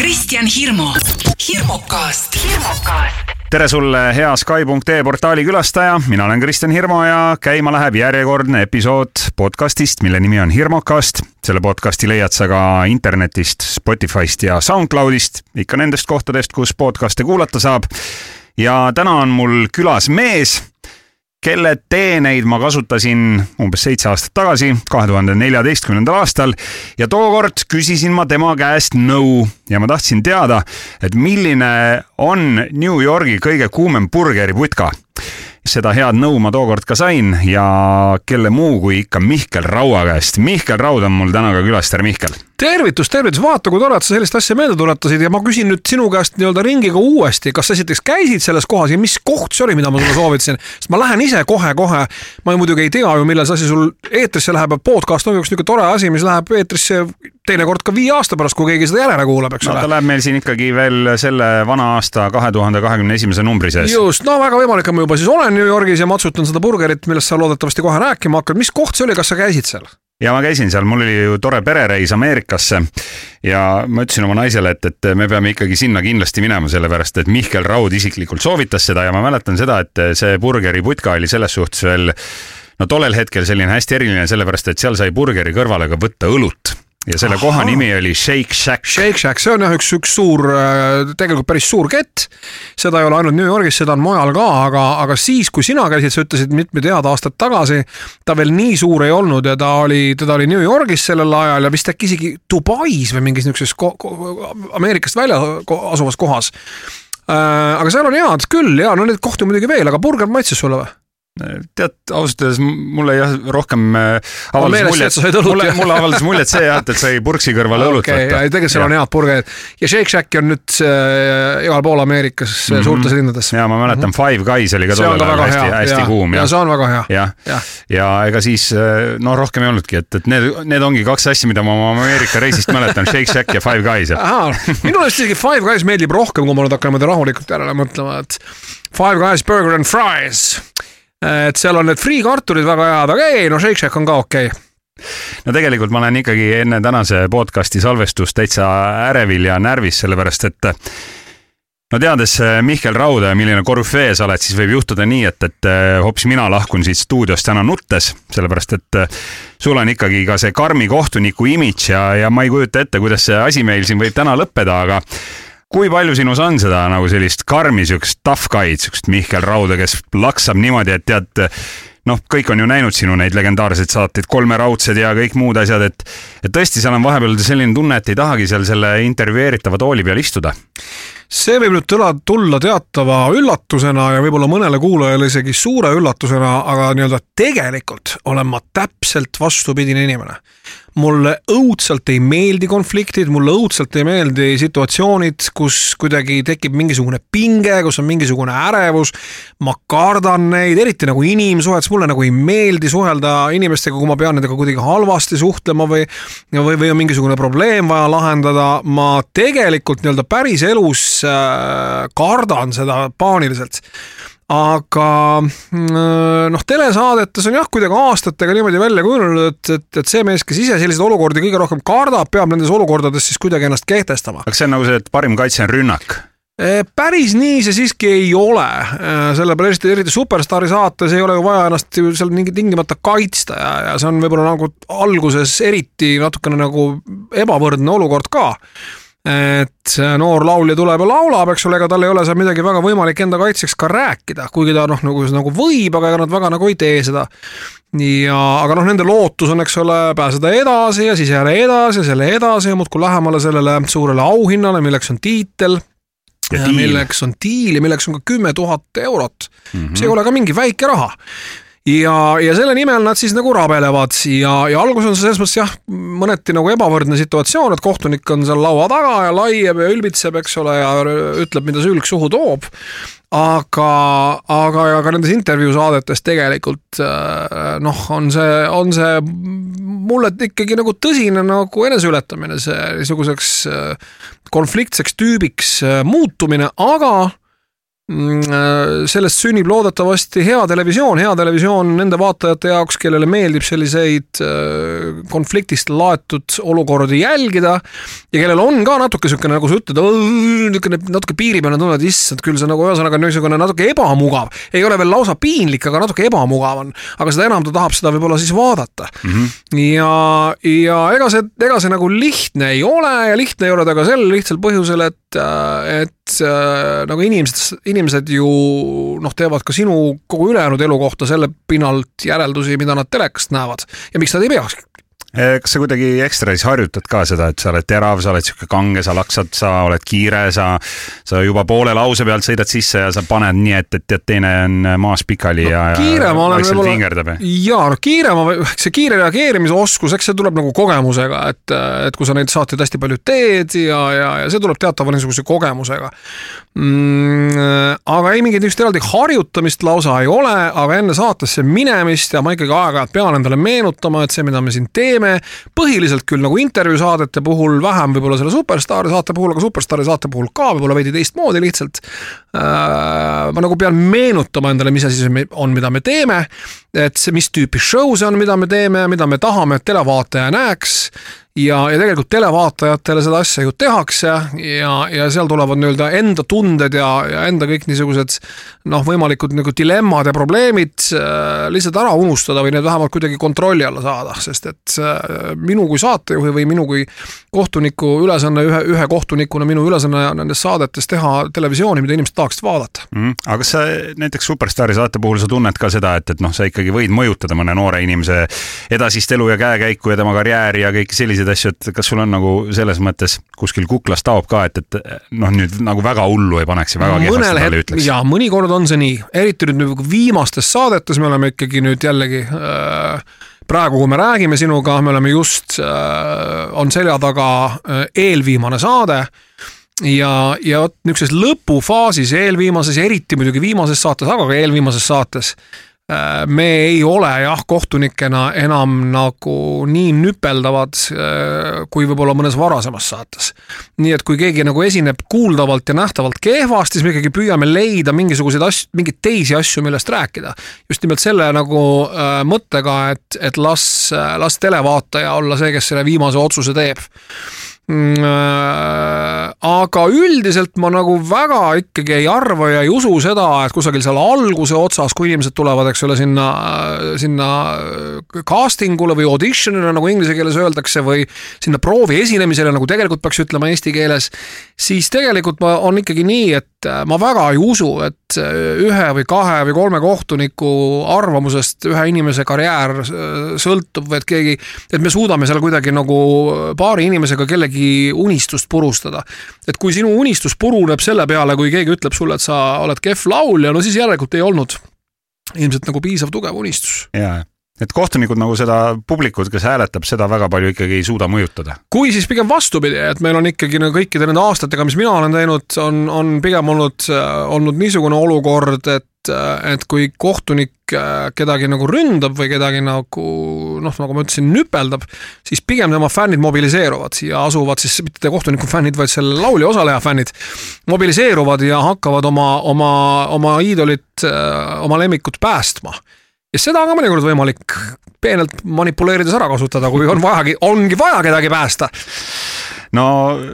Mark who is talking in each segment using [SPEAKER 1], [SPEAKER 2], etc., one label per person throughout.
[SPEAKER 1] Kristjan Hirmu, hirmukast, hirmukast.
[SPEAKER 2] Tere sulle, hea Sky.ee portaali külastaja, mina olen Kristjan Hirmu ja käima läheb järjekordne episood podcastist, mille nimi on Hirmukast. selle podcasti leiad sa ka internetist, Spotify'st ja SoundCloudist, ikka nendest kohtadest, kus podcast'e kuulata saab. ja täna on mul külas mees kelle teeneid ma kasutasin umbes seitse aastat tagasi, kahe tuhande neljateistkümnendal aastal ja tookord küsisin ma tema käest nõu ja ma tahtsin teada, et milline on New Yorgi kõige kuumem burgeriputka seda head nõu ma tookord ka sain ja kelle muu kui ikka Mihkel Raua käest. Mihkel Raud on mul täna ka külas, tere Mihkel!
[SPEAKER 3] Tervitus, tervitus, vaata kui tore, et sa sellist asja meelde tuletasid ja ma küsin nüüd sinu käest nii-öelda ringiga uuesti, kas sa esiteks käisid selles kohas ja mis koht see oli, mida ma sulle soovitasin, sest ma lähen ise kohe-kohe, ma ju muidugi ei tea ju, millal see asi sul eetrisse läheb, podcast on üks niisugune tore asi, mis läheb eetrisse teinekord ka viie aasta pärast, kui keegi seda järele kuulab, eks
[SPEAKER 2] no,
[SPEAKER 3] ole.
[SPEAKER 2] ta läheb meil siin ikkagi veel selle vana aasta kahe tuhande kahekümne esimese numbri sees.
[SPEAKER 3] just, no väga võimalik, et ma juba siis olen New Yorgis ja matsutan seda burgerit, millest sa loodetavasti kohe rääkima hakkad. mis koht see oli, kas sa käisid seal?
[SPEAKER 2] Ja ma käisin seal, mul oli ju tore perereis Ameerikasse. Ja ma ütlesin oma naisele, et, et me peame ikkagi sinna kindlasti minema, sellepärast et Mihkel Raud isiklikult soovitas seda ja ma mäletan seda, et see burgeriputka oli selles suhtes veel no tollel hetkel selline hästi eriline, sellepärast et seal sai burgeri kõrvale ka võtta õlut ja selle Aha. koha nimi oli Shake Shack.
[SPEAKER 3] Shake Shack, see on jah üks, üks suur, äh, tegelikult päris suur kett. seda ei ole ainult New Yorgis, seda on mujal ka, aga, aga siis, kui sina käisid, sa ütlesid mitmed head aastad tagasi, ta veel nii suur ei olnud ja ta oli, teda oli New Yorgis sellel ajal ja vist äkki isegi Dubais või mingis niisuguses Ameerikast välja asuvas kohas. Äh, aga seal on head küll ja no neid kohti muidugi veel, aga burger maitses sulle või?
[SPEAKER 2] Tead, ausalt öeldes mulle jah, rohkem äh, avaldas muljet, mulle, mulle avaldas muljet see jah, et, et sai purksi kõrvale õlut
[SPEAKER 3] okay, võtta. tegelikult seal on head burgerid ja Shake Shacki on nüüd äh, igal pool Ameerikas mm -hmm. suurtes linnades.
[SPEAKER 2] ja ma mäletan mm, -hmm. Five Guys oli ka tollel ajal hästi, hästi kuum.
[SPEAKER 3] ja see on väga hea.
[SPEAKER 2] jah, ja, ja ega siis äh, no rohkem ei olnudki, et, et need, need ongi kaks asja, mida ma oma Ameerika reisist mäletan, Shake Shack ja Five Guys.
[SPEAKER 3] minule isegi Five Guys meeldib rohkem, kui ma nüüd hakkan niimoodi rahulikult järele mõtlema, et Five Guys burger and fries et seal on need friikartulid väga head, aga ei, no Shake Shack on ka okei. Okay
[SPEAKER 2] no tegelikult ma olen ikkagi enne tänase podcast'i salvestust täitsa ärevil ja närvis, sellepärast et no teades Mihkel Rauda ja milline korüfee sa oled, siis võib juhtuda nii, et, et hoopis mina lahkun siit stuudiost täna nuttes, sellepärast et sul on ikkagi ka see karmi kohtuniku imidž ja, ja ma ei kujuta ette, kuidas see asi meil siin võib täna lõppeda, aga kui palju sinus on seda nagu sellist karmi, siukest tough guy'd, siukest Mihkel Rauda, kes laksab niimoodi, et tead, noh, kõik on ju näinud sinu neid legendaarseid saateid, Kolmeraudsed ja kõik muud asjad, et et tõesti, seal on vahepeal selline tunne, et ei tahagi seal selle intervjueeritava tooli peal istuda
[SPEAKER 3] see võib nüüd tulla, tulla teatava üllatusena ja võib-olla mõnele kuulajale isegi suure üllatusena, aga nii-öelda tegelikult olen ma täpselt vastupidine inimene mulle õudselt ei meeldi konfliktid, mulle õudselt ei meeldi situatsioonid, kus kuidagi tekib mingisugune pinge, kus on mingisugune ärevus. ma kardan neid, eriti nagu inimsuhetes, mulle nagu ei meeldi suhelda inimestega, kui ma pean nendega kuidagi halvasti suhtlema või, või, või on mingisugune probleem vaja lahendada. ma tegelikult nii-öelda päriselus äh, kardan seda paaniliselt aga mm, noh, telesaadetes on jah, kuidagi aastatega niimoodi välja kujunenud, et, et, et see mees, kes ise selliseid olukordi kõige rohkem kardab, peab nendes olukordades siis kuidagi ennast kehtestama.
[SPEAKER 2] kas see on nagu see, et parim kaitse on rünnak?
[SPEAKER 3] E, päris nii see siiski ei ole, e, sellepärast eriti Superstaari saates ei ole ju vaja ennast ju seal mingi tingimata kaitsta ja, ja see on võib-olla nagu alguses eriti natukene nagu ebavõrdne olukord ka et noor laulja tuleb ja laulab, eks ole, ega tal ei ole seal midagi väga võimalik enda kaitseks ka rääkida, kuigi ta noh, nagu, nagu võib, aga ega nad väga nagu ei tee seda. ja, aga noh, nende lootus on, eks ole, pääseda edasi ja siis jälle edasi ja selle edasi ja muudkui lähemale sellele suurele auhinnale, milleks on tiitel. milleks on diil ja milleks on ka kümme tuhat eurot mm. -hmm. see ei ole ka mingi väike raha ja, ja selle nimel nad siis nagu rabelevad ja, ja alguses on see selles mõttes jah, mõneti nagu ebavõrdne situatsioon, et kohtunik on seal laua taga ja laiab ja ülbitseb, eks ole, ja ütleb, mida sülg suhu toob. aga, aga, aga nendes intervjuusaadetes tegelikult äh, noh, on see, on see mulle ikkagi nagu tõsine nagu eneseületamine, see niisuguseks äh, konfliktseks tüübiks äh, muutumine, aga sellest sünnib loodetavasti hea televisioon, hea televisioon nende vaatajate jaoks, kellele meeldib selliseid äh, konfliktist laetud olukordi jälgida ja kellel on ka natuke niisugune, nagu sa ütled, niisugune natuke piiripealne tunne, et issand, küll see nagu ühesõnaga niisugune natuke ebamugav, ei ole veel lausa piinlik, aga natuke ebamugav on, aga seda enam ta tahab seda võib-olla siis vaadata mm. -hmm. ja, ja ega see, ega see nagu lihtne ei ole ja lihtne ei ole ta ka sel lihtsal põhjusel, et, et äh, nagu inimesed, inimesed ju noh, teevad ka sinu kogu ülejäänud elu kohta selle pinnalt järeldusi, mida nad telekast näevad. Ja miks nad ei peakski?
[SPEAKER 2] Eh, kas sa kuidagi ekstra siis harjutad ka seda, et sa oled terav, sa oled sihuke kange, sa laksad, sa oled kiire, sa, sa juba poole lause pealt sõidad sisse ja sa paned nii, et, et tead, teine on maas pikali no, ja,
[SPEAKER 3] kiire,
[SPEAKER 2] ja
[SPEAKER 3] vaikselt vingerdab? jaa, no kiire, see kiire reageerimisoskus, eks see tuleb nagu kogemusega, et, et kui sa neid saateid hästi palju teed ja, ja, ja see tuleb teatava niisuguse kogemusega. Aga ei mingit niisugust eraldi harjutamist lausa ei ole, aga enne saatesse minemist ja ma ikkagi aeg-ajalt pean endale meenutama, et see, mida me siin teeme, teeme, põhiliselt küll nagu intervjuusaadete puhul, vähem võib-olla selle Superstaari saate puhul, aga Superstaari saate puhul ka võib-olla veidi teistmoodi lihtsalt äh,. ma nagu pean meenutama endale, mis asi see on, mida me teeme, et see, mis tüüpi show see on, mida me teeme, mida me tahame, et televaataja näeks ja, ja tegelikult televaatajatele seda asja ju tehakse ja, ja seal tulevad nii-öelda enda tunded ja, ja enda kõik niisugused noh, võimalikud nagu dilemmad ja probleemid äh, lihtsalt ära unustada või need vähemalt kuidagi kontrolli alla saada, sest et äh, minu kui saatejuhi või minu kui kohtuniku ülesanne, ühe, ühe kohtunikuna minu ülesanne nendes saadetes teha televisiooni, mida inimesed tahaksid vaadata
[SPEAKER 2] mm,. aga kas sa näiteks Superstaari saate puhul sa tunned ka seda, et, et noh, sa ikkagi võid mõjutada mõne noore inimese edasist elu ja käekäiku ja tema karjääri ja kõiki selliseid asju, et kas sul on nagu selles mõttes kuskil kuklas taob ka, et, et noh, nüüd nagu väga hullu ei paneks ja väga kehvasti talle ütleks?
[SPEAKER 3] jaa, mõnikord on see nii, eriti nüüd nagu viimastes saadetes me oleme ikkagi nüüd jällegi äh, praegu, kui me räägime sinuga, me oleme just äh,, on selja taga äh, eelviimane saade ja, ja vot niisuguses lõpufaasis, eelviimases ja eriti muidugi viimases saates, aga ka eelviimases saates Äh, me ei ole jah, kohtunikena enam nagu nii nüpeldavad äh, kui võib-olla mõnes varasemas saates. nii et kui keegi nagu esineb kuuldavalt ja nähtavalt kehvasti, siis me ikkagi püüame leida mingisuguseid asju, mingeid teisi asju, millest rääkida. just nimelt selle nagu äh, mõttega, et, et las, las televaataja olla see, kes selle viimase otsuse teeb äh, aga üldiselt ma nagu väga ikkagi ei arva ja ei usu seda, et kusagil seal alguse otsas, kui inimesed tulevad, eks ole, sinna, sinna casting ule või audition'ile, nagu inglise keeles öeldakse, või sinna proovi esinemisele, nagu tegelikult peaks ütlema eesti keeles, siis tegelikult ma, on ikkagi nii, et ma väga ei usu, et ühe või kahe või kolme kohtuniku arvamusest ühe inimese karjäär sõltub või et keegi, et me suudame seal kuidagi nagu paari inimesega kellegi kellegi unistust purustada. et kui sinu unistus puruneb selle peale, kui keegi ütleb sulle, et sa oled kehv laulja, no siis järelikult ei olnud ilmselt nagu piisav tugev unistus.
[SPEAKER 2] jaa, et kohtunikud nagu seda publikut, kes hääletab, seda väga palju ikkagi ei suuda mõjutada.
[SPEAKER 3] kui siis pigem vastupidi, et meil on ikkagi nagu kõikide nende aastatega, mis mina olen teinud, on, on pigem olnud, olnud niisugune olukord, et et kui kohtunik kedagi nagu ründab või kedagi nagu noh, nagu ma ütlesin, nüpeldab, siis pigem tema fännid mobiliseeruvad ja asuvad siis mitte kohtuniku fännid, vaid selle laulja osaleja fännid mobiliseeruvad ja hakkavad oma, oma, oma iidolit, oma lemmikut päästma ja seda on ka mõnikord võimalik peenelt manipuleerides ära kasutada, kui on vajagi, ongi vaja kedagi päästa.
[SPEAKER 2] no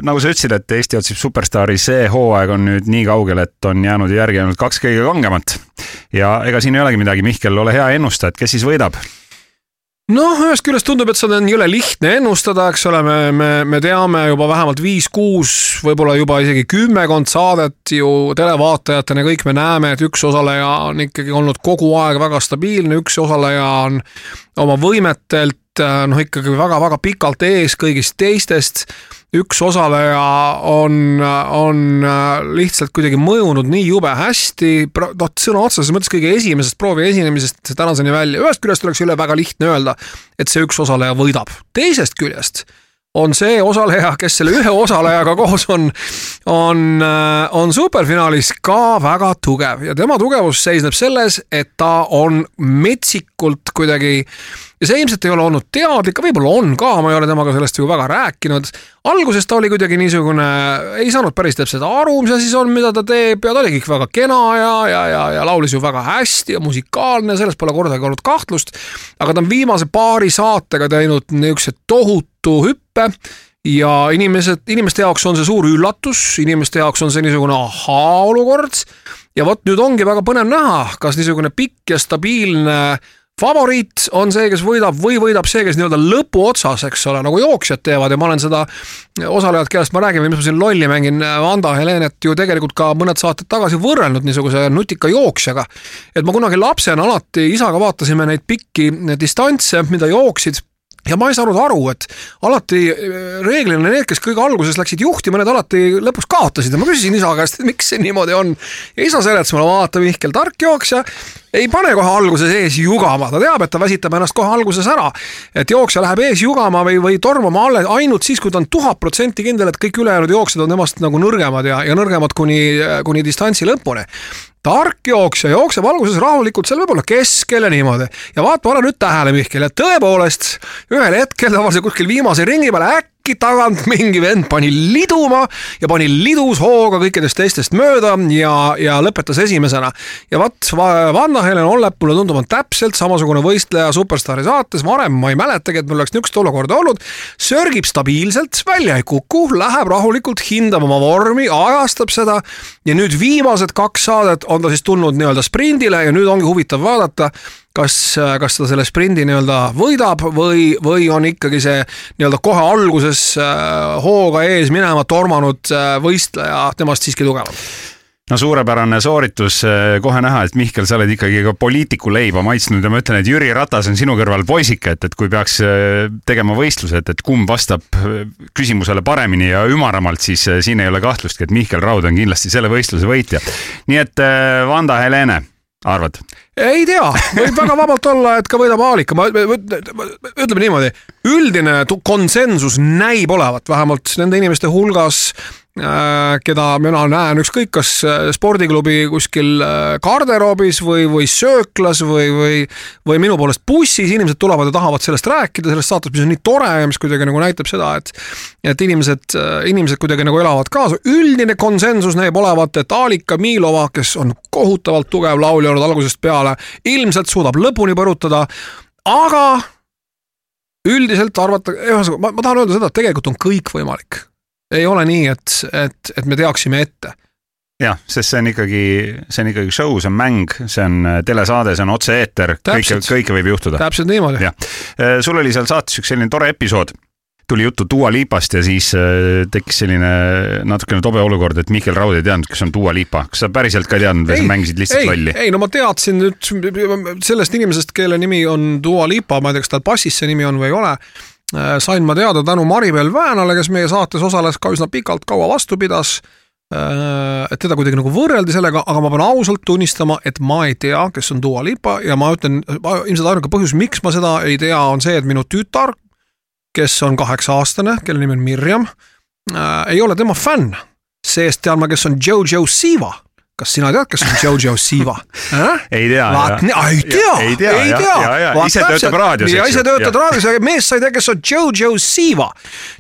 [SPEAKER 2] nagu sa ütlesid, et Eesti otsib superstaari, see hooaeg on nüüd nii kaugel, et on jäänud järgi ainult kaks kõige kangemat. ja ega siin ei olegi midagi, Mihkel, ole hea, ennusta, et kes siis võidab
[SPEAKER 3] noh, ühest küljest tundub, et seda on jõle lihtne ennustada, eks ole, me, me, me teame juba vähemalt viis-kuus, võib-olla juba isegi kümmekond saadet ju televaatajatena. Kõik me näeme, et üks osaleja on ikkagi olnud kogu aeg väga stabiilne, üks osaleja on oma võimetelt noh, ikkagi väga-väga pikalt ees kõigist teistest üks osaleja on, on lihtsalt kuidagi mõjunud nii jube hästi, noh, sõna otseses mõttes kõige esimesest proovi esinemisest tänaseni välja, ühest küljest oleks üle väga lihtne öelda, et see üks osaleja võidab, teisest küljest on see osaleja, kes selle ühe osalejaga koos on, on, on superfinaalis ka väga tugev. Ja tema tugevus seisneb selles, et ta on metsikult kuidagi ja see ilmselt ei ole olnud teadlik, võib-olla on ka, ma ei ole temaga sellest ju väga rääkinud. alguses ta oli kuidagi niisugune, ei saanud päris täpselt aru, mis asi see on, mida ta teeb ja ta oli kõik väga kena ja, ja, ja, ja laulis ju väga hästi ja musikaalne, selles pole kordagi olnud kahtlust. aga ta on viimase paari saatega teinud niisuguse tohutu hüppe ja inimesed, inimeste jaoks on see suur üllatus, inimeste jaoks on see niisugune ahaa-olukord ja vot nüüd ongi väga põnev näha, kas niisugune pikk ja stabiilne favoriit on see, kes võidab või võidab see, kes nii-öelda lõpuotsas, eks ole, nagu jooksjad teevad ja ma olen seda osalejat, kellest ma räägin või mis ma siin lolli mängin, Vanda Helenet ju tegelikult ka mõned saated tagasi võrrelnud niisuguse nutika jooksjaga. et ma kunagi lapsena alati isaga vaatasime neid pikki distantse, mida jooksid ja ma ei saanud aru, et alati äh, reeglina need, kes kõige alguses läksid juhtima, need alati lõpuks kaotasid ja ma küsisin isa käest, et miks see niimoodi on. ja isa seletas mulle, vaata Mihkel, tark jooksja ei pane kohe alguses ees jugama, ta teab, et ta väsitab ennast kohe alguses ära. et jooksja läheb ees jugama või, või tormama alle ainult siis, kui ta on tuhat protsenti kindel, et kõik ülejäänud jooksjad on temast nagu nõrgemad ja, ja nõrgemad kuni, kuni distantsi lõpuni tark jooksja jookseb alguses rahulikult seal võib-olla keskel ja niimoodi. ja vaata, pane nüüd tähele, Mihkel, et tõepoolest ühel hetkel tavaliselt kuskil viimase ringi peale äkki äkki tagant mingi vend pani liduma ja pani lidus hooga kõikidest teistest mööda ja, ja lõpetas esimesena. ja vot, Vanna-Helen Ollep mulle tundub, on täpselt samasugune võistleja Superstaari saates, varem ma ei mäletagi, et mul oleks niisugust olukorda olnud. sörgib stabiilselt, välja ei kuku, läheb rahulikult, hindab oma vormi, ajastab seda ja nüüd viimased kaks saadet on ta siis tulnud nii-öelda sprindile ja nüüd ongi huvitav vaadata kas, kas ta selle sprindi nii-öelda võidab või, või on ikkagi see nii-öelda kohe alguses äh, hooga ees minema tormanud äh, võistleja temast siiski tugevam?
[SPEAKER 2] no suurepärane sooritus, äh, kohe näha, et Mihkel, sa oled ikkagi ka poliitiku leiba maitsnud ja ma ütlen, et Jüri Ratas on sinu kõrval poisike, et, et kui peaks tegema võistluse, et, et kumb vastab küsimusele paremini ja ümaramalt, siis siin ei ole kahtlustki, et Mihkel Raud on kindlasti selle võistluse võitja. nii et Vanda Helene arvad?
[SPEAKER 3] Ei tea, võib väga vabalt olla, et ka võidab Aalika, ma ütleme niimoodi, üldine konsensus näib olevat vähemalt nende inimeste hulgas, keda mina näen ükskõik kas äh, spordiklubi kuskil äh, garderoobis või, või sööklas või, või, või minu poolest bussis, inimesed tulevad ja tahavad sellest rääkida, sellest saatest, mis on nii tore ja mis kuidagi nagu näitab seda, et et inimesed, inimesed kuidagi nagu elavad kaasa. üldine konsensus näib olevat, et Alika Miilova, kes on kohutavalt tugev laulja olnud algusest peale, ilmselt suudab lõpuni põrutada, aga üldiselt arvata, ühesõnaga ma, ma tahan öelda seda, et tegelikult on kõik võimalik ei ole nii, et, et, et me teaksime ette
[SPEAKER 2] jah, sest see on ikkagi, see on ikkagi show, see on mäng, see on äh, telesaade, see on otse-eeter, kõike, kõike võib juhtuda.
[SPEAKER 3] täpselt niimoodi.
[SPEAKER 2] äh, sul oli seal saates üks selline tore episood, tuli juttu Dua Lipast ja siis äh, tekkis selline natukene tobe olukord, et Mihkel Raud ei teadnud, kes on Dua Lipa. kas sa päriselt ka ei teadnud või sa mängisid lihtsalt
[SPEAKER 3] ei,
[SPEAKER 2] lolli?
[SPEAKER 3] ei, no ma teadsin nüüd sellest inimesest, kelle nimi on Dua Lipa, ma ei tea, kas tal passis see nimi on või ei ole sain ma teada tänu Maribel Väänale, kes meie saates osales ka üsna pikalt, kaua vastu pidas. Äh, et teda kuidagi nagu võrreldi sellega, aga ma pean ausalt tunnistama, et ma ei tea, kes on Dua Lipa ja ma ütlen, ilmselt ainuke põhjus, miks ma seda ei tea, on see, et minu tütar, kes on kaheksa-aastane, kelle nimi on Mirjam, äh, ei ole tema fänn. seest tean ma, kes on Jojo Siva kas sina tead, kes on Jojo Siva
[SPEAKER 2] äh?? ei tea.
[SPEAKER 3] vaat, ei tea, ei tea,
[SPEAKER 2] ei tea. ise töötab raadios,
[SPEAKER 3] eks ju. ise töötab raadios, aga mees sa ei tea, kes on Jojo Siva.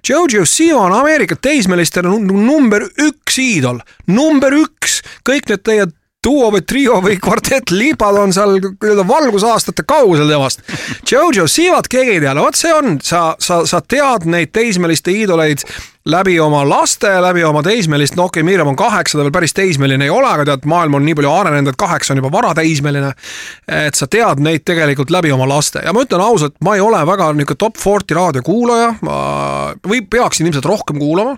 [SPEAKER 3] Jojo Siva on Ameerika teismelistele number üks iidol, number üks, kõik need teie duo või trio või kvartett liipad on seal nii-öelda valgusaastate kaugusel temast. Jojo Sivat keegi ei tea, no vot see on, sa, sa, sa tead neid teismeliste iidoleid läbi oma laste, läbi oma teismelist, no okei okay,, Miirem on kaheksa, ta veel päris teismeline ei ole, aga tead, maailm on nii palju arenenud, et kaheksa on juba varateismeline. et sa tead neid tegelikult läbi oma laste ja ma ütlen ausalt, ma ei ole väga niisugune top forty raadiokuulaja, ma või peaksin ilmselt rohkem kuulama.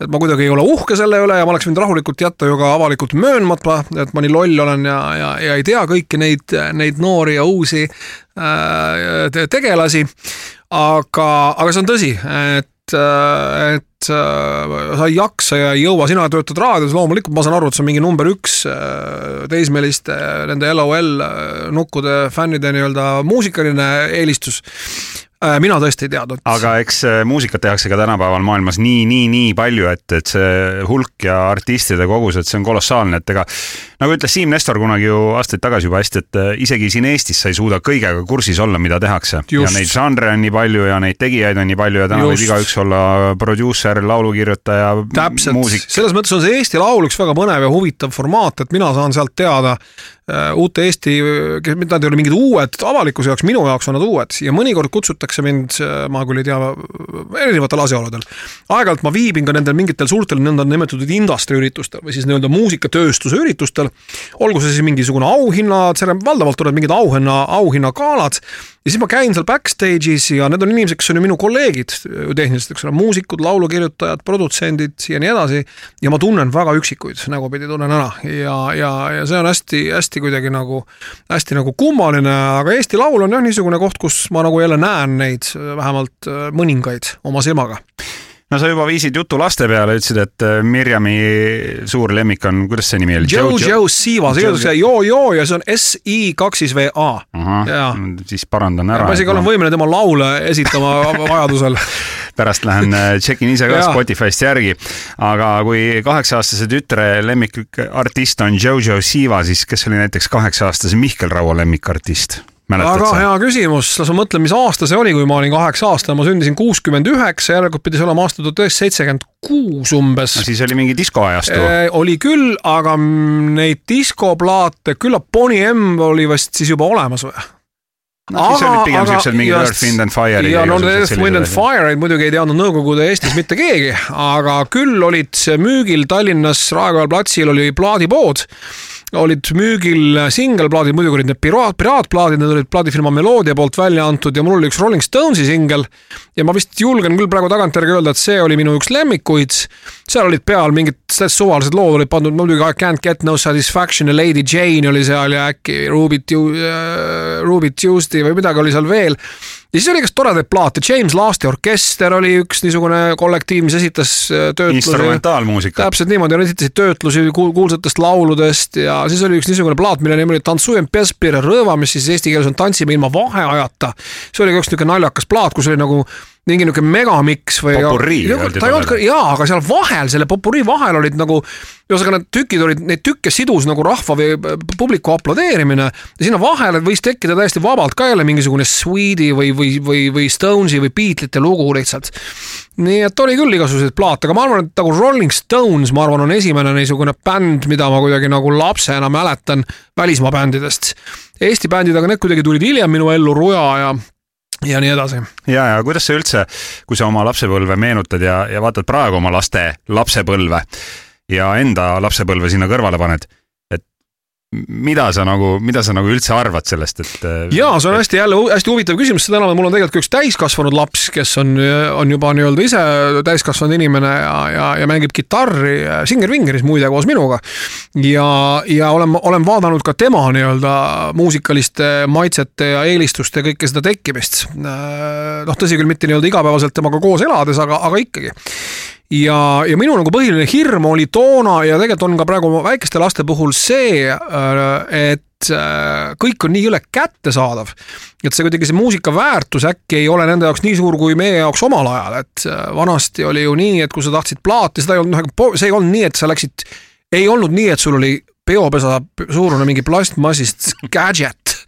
[SPEAKER 3] et ma kuidagi ei ole uhke selle üle ja ma oleks võinud rahulikult jätta ju ka avalikult möönmata, et ma nii loll olen ja, ja, ja ei tea kõiki neid, neid noori ja uusi äh, tegelasi aga, aga see on tõsi, et et, et äh, sa ei jaksa ja ei jõua, sina töötad raadios, loomulikult ma saan aru, et see on mingi number üks äh, teismeliste, nende LOL äh, nukkude fännide nii-öelda muusikaline eelistus. Äh, mina tõesti ei teadnud.
[SPEAKER 2] aga eks äh, muusikat tehakse ka tänapäeval maailmas nii, nii, nii palju, et, et see hulk ja artistide kogus, et see on kolossaalne, et ega nagu ütles Siim Nestor kunagi ju aastaid tagasi juba hästi, et äh, isegi siin Eestis sa ei suuda kõigega kursis olla, mida tehakse. ja neid žanre on nii palju ja neid tegijaid on nii palju ja täna Just. võib igaüks olla produusser, laulukirjutaja, muusik.
[SPEAKER 3] selles mõttes on see Eesti Laul üks väga põnev ja huvitav formaat, et mina saan sealt teada uute Eesti, nad ei ole mingid uued, avalikkuse jaoks, minu jaoks on nad uued ja mõnikord kutsutakse mind, äh, ma küll ei tea, erinevatel asjaoludel. aeg-ajalt ma viibin ka nendel mingitel suurtel nõndanimetatud industry üritustel või siis nii-öelda muusikatööstuse üritustel. olgu see siis mingisugune auhinna, valdavalt tulevad mingid auhinna, auhinnagalad ja siis ma käin seal backstage'is ja need on inimesed, kes on ju minu kolleegid tehniliselt, eks ole, muusikud, laulukirjutajad, produtsendid ja nii edasi. ja ma tunnen väga üksikuid, nägupidi tunnen ära ja, ja, ja see on hästi-hästi kuidagi nagu, hästi nagu kummaline, aga Eesti Laul on jah niisugune koht, kus ma nagu jälle näen neid vähemalt mõningaid oma silmaga
[SPEAKER 2] no sa juba viisid jutu laste peale, ütlesid, et äh, Mirjami suur lemmik on, kuidas see nimi oli?
[SPEAKER 3] Jojo Siva, see öeldakse joo-joo ja see on S-I kaks siis V-A.
[SPEAKER 2] siis parandan ära.
[SPEAKER 3] ma isegi olen võimeline tema laule esitama vajadusel
[SPEAKER 2] pärast lähen äh, tšekin ise ka Spotify'st järgi. aga kui kaheksa-aastase tütre lemmikartist on Jojo Siva, siis kes oli näiteks kaheksa-aastase Mihkel Raua lemmikartist?
[SPEAKER 3] Väga hea küsimus, las ma mõtlen, mis aasta see oli, kui ma olin kaheksa aastane, ma sündisin kuuskümmend üheksa, järelikult pidi see olema aasta tuhat üheksasada seitsekümmend kuus umbes
[SPEAKER 2] no,. siis oli mingi diskoajastu e,.
[SPEAKER 3] oli küll, aga neid diskoplaate, küllap Boney M oli vist siis juba olemas või?
[SPEAKER 2] no siis olid pigem siuksed mingid Earth, Wind and Fire'id.
[SPEAKER 3] ja no Earth, Wind and Fire'id muidugi ei teadnud Nõukogude Eestis mitte keegi, aga küll olid müügil Tallinnas Raekoja platsil oli plaadipood olid müügil singelplaadid, muidugi olid need piraat, piraatplaadid, need olid plaadifirma Melodia poolt välja antud ja mul oli üks Rolling Stonesi singel. ja ma vist julgen küll praegu tagantjärgi öelda, et see oli minu üks lemmikuid. seal olid peal mingid suvalised lood olid pandud, muidugi I can't get no satisfaction ja Lady Jane oli seal ja äkki Ruby, uh, Ruby Tuesday või midagi oli seal veel ja siis oli kas toredaid plaate, James Lasti orkester oli üks niisugune kollektiiv, mis esitas äh, töötlusi.
[SPEAKER 2] instrumentaalmuusika.
[SPEAKER 3] täpselt niimoodi, nad esitasid töötlusi kuulsatest lauludest ja siis oli üks niisugune plaat, mille nimi oli Tantsujem Pespire Rõõva, mis siis eesti keeles on Tantsime ilma vaheajata. see oli ka üks niisugune naljakas plaat, kus oli nagu mingi niisugune megamiks või.
[SPEAKER 2] popurrii öeldi
[SPEAKER 3] tollal. jaa, aga seal vahel, selle popurrii vahel olid nagu, ühesõnaga need tükid olid, neid tükke sidus nagu rahva või publiku aplodeerimine ja sinna vahele võis tekkida täiesti vabalt ka jälle mingisugune Sweet'i või, või, või, või Stonesi või Beatlesite lugu lihtsalt. nii et oli küll igasuguseid plaate, aga ma arvan, et nagu Rolling Stones, ma arvan, on esimene niisugune bänd, mida ma kuidagi nagu lapsena mäletan välismaa bändidest. Eesti bändid, aga need kuidagi tulid hiljem minu ellu, Ruja ja ja nii edasi.
[SPEAKER 2] ja, ja kuidas sa üldse, kui sa oma lapsepõlve meenutad ja, ja vaatad praegu oma laste lapsepõlve ja enda lapsepõlve sinna kõrvale paned mida sa nagu, mida sa nagu üldse arvad sellest, et?
[SPEAKER 3] Äh, ja see on hästi jälle hästi huvitav küsimus, seda enam, et mul on tegelikult ka üks täiskasvanud laps, kes on, on juba nii-öelda ise täiskasvanud inimene ja, ja, ja mängib kitarri Singer-Vingeris muide koos minuga. ja, ja olen, olen vaadanud ka tema nii-öelda muusikaliste maitsete ja eelistuste kõike seda tekkimist. Äh, noh, tõsi küll, mitte nii-öelda igapäevaselt temaga koos elades, aga, aga ikkagi ja, ja minu nagu põhiline hirm oli toona ja tegelikult on ka praegu väikeste laste puhul see, äh, et äh, kõik on nii jõle kättesaadav. et see kuidagi see muusika väärtus äkki ei ole nende jaoks nii suur kui meie jaoks omal ajal, et äh, vanasti oli ju nii, et kui sa tahtsid plaati, seda ei olnud, noh, see ei olnud nii, et sa läksid, ei olnud nii, et sul oli peopesa suurune mingi plastmassist gadget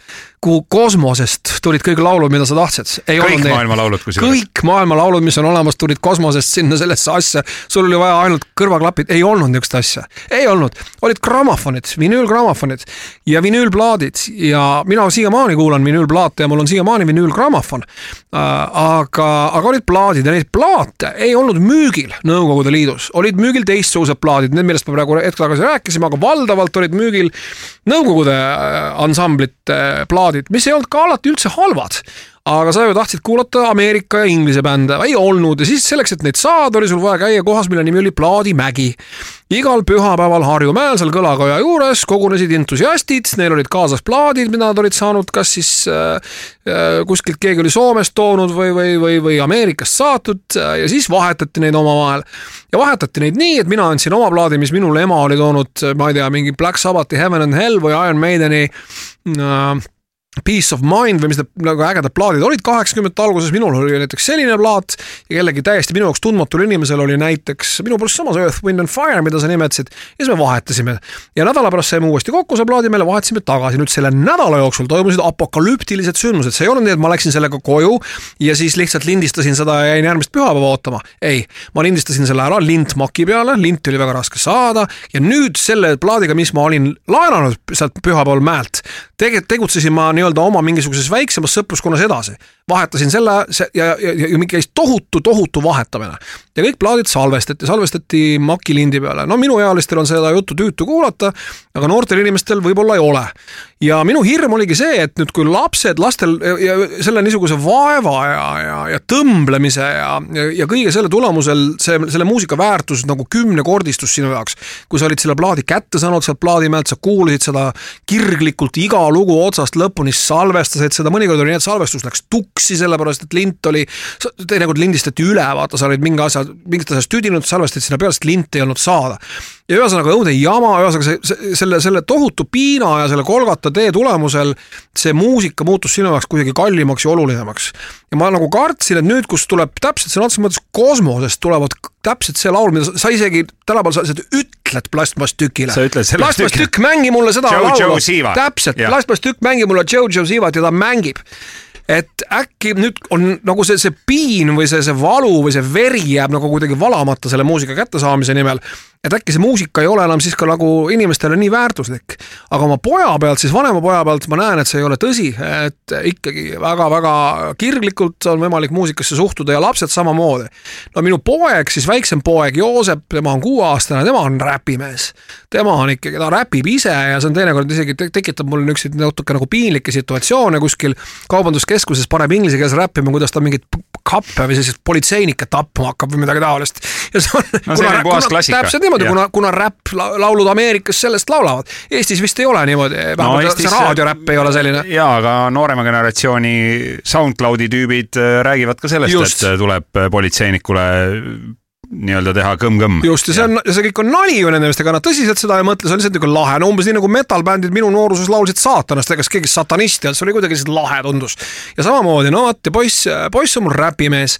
[SPEAKER 3] kuhu kosmosest tulid kõik laulud, mida sa tahtsid.
[SPEAKER 2] kõik maailma laulud
[SPEAKER 3] kusjuures. kõik maailma laulud, mis on olemas, tulid kosmosest sinna sellesse asja. sul oli vaja ainult kõrvaklapid, ei olnud niisugust asja, ei olnud. olid grammofonid, vinüülgrammofonid ja vinüülplaadid ja mina siiamaani kuulan vinüülplaate ja mul on siiamaani vinüülgrammofon. Äh, aga, aga olid plaadid ja neid plaate ei olnud müügil Nõukogude Liidus, olid müügil teistsugused plaadid, need, millest me praegu hetk tagasi rääkisime, aga valdavalt olid müügil Nõukogude äh, ansamblite plaadid plaadid, mis ei olnud ka alati üldse halvad. Aga sa ju tahtsid kuulata Ameerika ja Inglise bände, ei olnud. Ja siis selleks, et neid saada, oli sul vaja käia kohas, mille nimi oli Plaadimägi. igal pühapäeval Harjumäel seal kõlakoja juures kogunesid entusiastid, neil olid kaasas plaadid, mida nad olid saanud kas siis äh, äh kuskilt keegi oli Soomest toonud või, või, või, või Ameerikast saatnud. Äh, ja siis vahetati neid omavahel. ja vahetati neid nii, et mina andsin oma plaadi, mis minule ema oli toonud, ma ei tea, mingi Black Sabbathi Heaven and Hell või Iron Maideni äh, Peace of Mind või mis need nagu ägedad plaadid olid kaheksakümnendate alguses, minul oli näiteks selline plaat ja kellegi täiesti minu jaoks tundmatul inimesel oli näiteks minu pärast samas Earth, Wind and Fire, mida sa nimetasid. ja siis me vahetasime ja nädala pärast saime uuesti kokku see plaadi, meile vahetasime tagasi, nüüd selle nädala jooksul toimusid apokalüptilised sündmused, see ei olnud nii, et ma läksin sellega koju ja siis lihtsalt lindistasin seda ja jäin järgmist pühapäeva ootama. ei, ma lindistasin selle ära lintmaki peale, linti oli väga raske saada ja nüüd selle plaadiga, mis ma olin laenanud sealt pühapäeval mäelt, nii nii-öelda oma mingisuguses väiksemas sõpruskonnas edasi. vahetasin selle see, ja, ja, ja, ja käis tohutu, tohutu vahetamine. ja kõik plaadid salvestati, salvestati Maci lindi peale. no minuealistel on seda juttu tüütu kuulata, aga noortel inimestel võib-olla ei ole. ja minu hirm oligi see, et nüüd, kui lapsed, lastel ja, ja selle niisuguse vaeva ja, ja, ja tõmblemise ja, ja, ja kõige selle tulemusel see, selle muusika väärtus nagu kümnekordistus sinu jaoks. kui sa olid selle plaadi kätte saanud sealt plaadimäelt, sa kuulasid seda kirglikult iga lugu otsast lõpuni salvestasid seda, mõnikord oli nii, et salvestus läks tuksi, sellepärast et lint oli, teinekord lindistati üle, vaata, sa olid mingi asja, mingit asjast tüdinud, salvestasid sinna peale, sest linti ei olnud saada ja ühesõnaga õudne jama, ühesõnaga see, see, selle, selle tohutu piina ja selle Kolgata tee tulemusel see muusika muutus sinu jaoks kuidagi kallimaks ja olulisemaks. ja ma nagu kartsin, et nüüd, kus tuleb täpselt sõna otseses mõttes kosmosest tulevad täpselt see laul, mida sa isegi tänapäeval sa ütled plastmasstükile. plastmasstükk, mängi mulle seda
[SPEAKER 2] Joe,
[SPEAKER 3] laulu. täpselt, plastmasstükk, mängi mulle Jojo Sivat ja ta mängib. Et äkki nüüd on nagu see, see piin või see, see valu või see veri jääb nagu kuidagi valamata selle muusika kättesaamise nimel et äkki see muusika ei ole enam siis ka nagu inimestele nii väärtuslik. aga oma poja pealt, siis vanema poja pealt ma näen, et see ei ole tõsi, et ikkagi väga-väga kirglikult on võimalik muusikasse suhtuda ja lapsed samamoodi. no minu poeg, siis väiksem poeg Joosep, tema on kuueaastane, tema on räpimees. tema on ikkagi, ta räpib ise ja see on teinekord isegi tekitab mulle niisuguseid natuke nagu piinlikke situatsioone kuskil kaubanduskeskuses, paneb inglise keeles räppima, kuidas ta mingit kappe või selliseid politseinikke tapma hakkab või midagi taolist.
[SPEAKER 2] ja see on no, see on puhas klassika
[SPEAKER 3] niimoodi, kuna, kuna räpplaulud Ameerikas sellest laulavad. Eestis vist ei ole niimoodi, vähemalt no, see raadioräpp ei ole selline.
[SPEAKER 2] jaa, aga noorema generatsiooni SoundCloudi tüübid äh, räägivad ka sellest, et äh, tuleb politseinikule nii-öelda teha kõmm-kõmm.
[SPEAKER 3] just, ja see on, see kõik on nali ju nende meestega, nad tõsiselt seda ei mõtle, see on lihtsalt nagu lahe, no umbes nii nagu metal-bändid minu nooruses laulsid saatanast, ega keegi satanist ei olnud, see oli kuidagi lihtsalt lahe tundus. ja samamoodi, no vot ja poiss, poiss on mul räpimees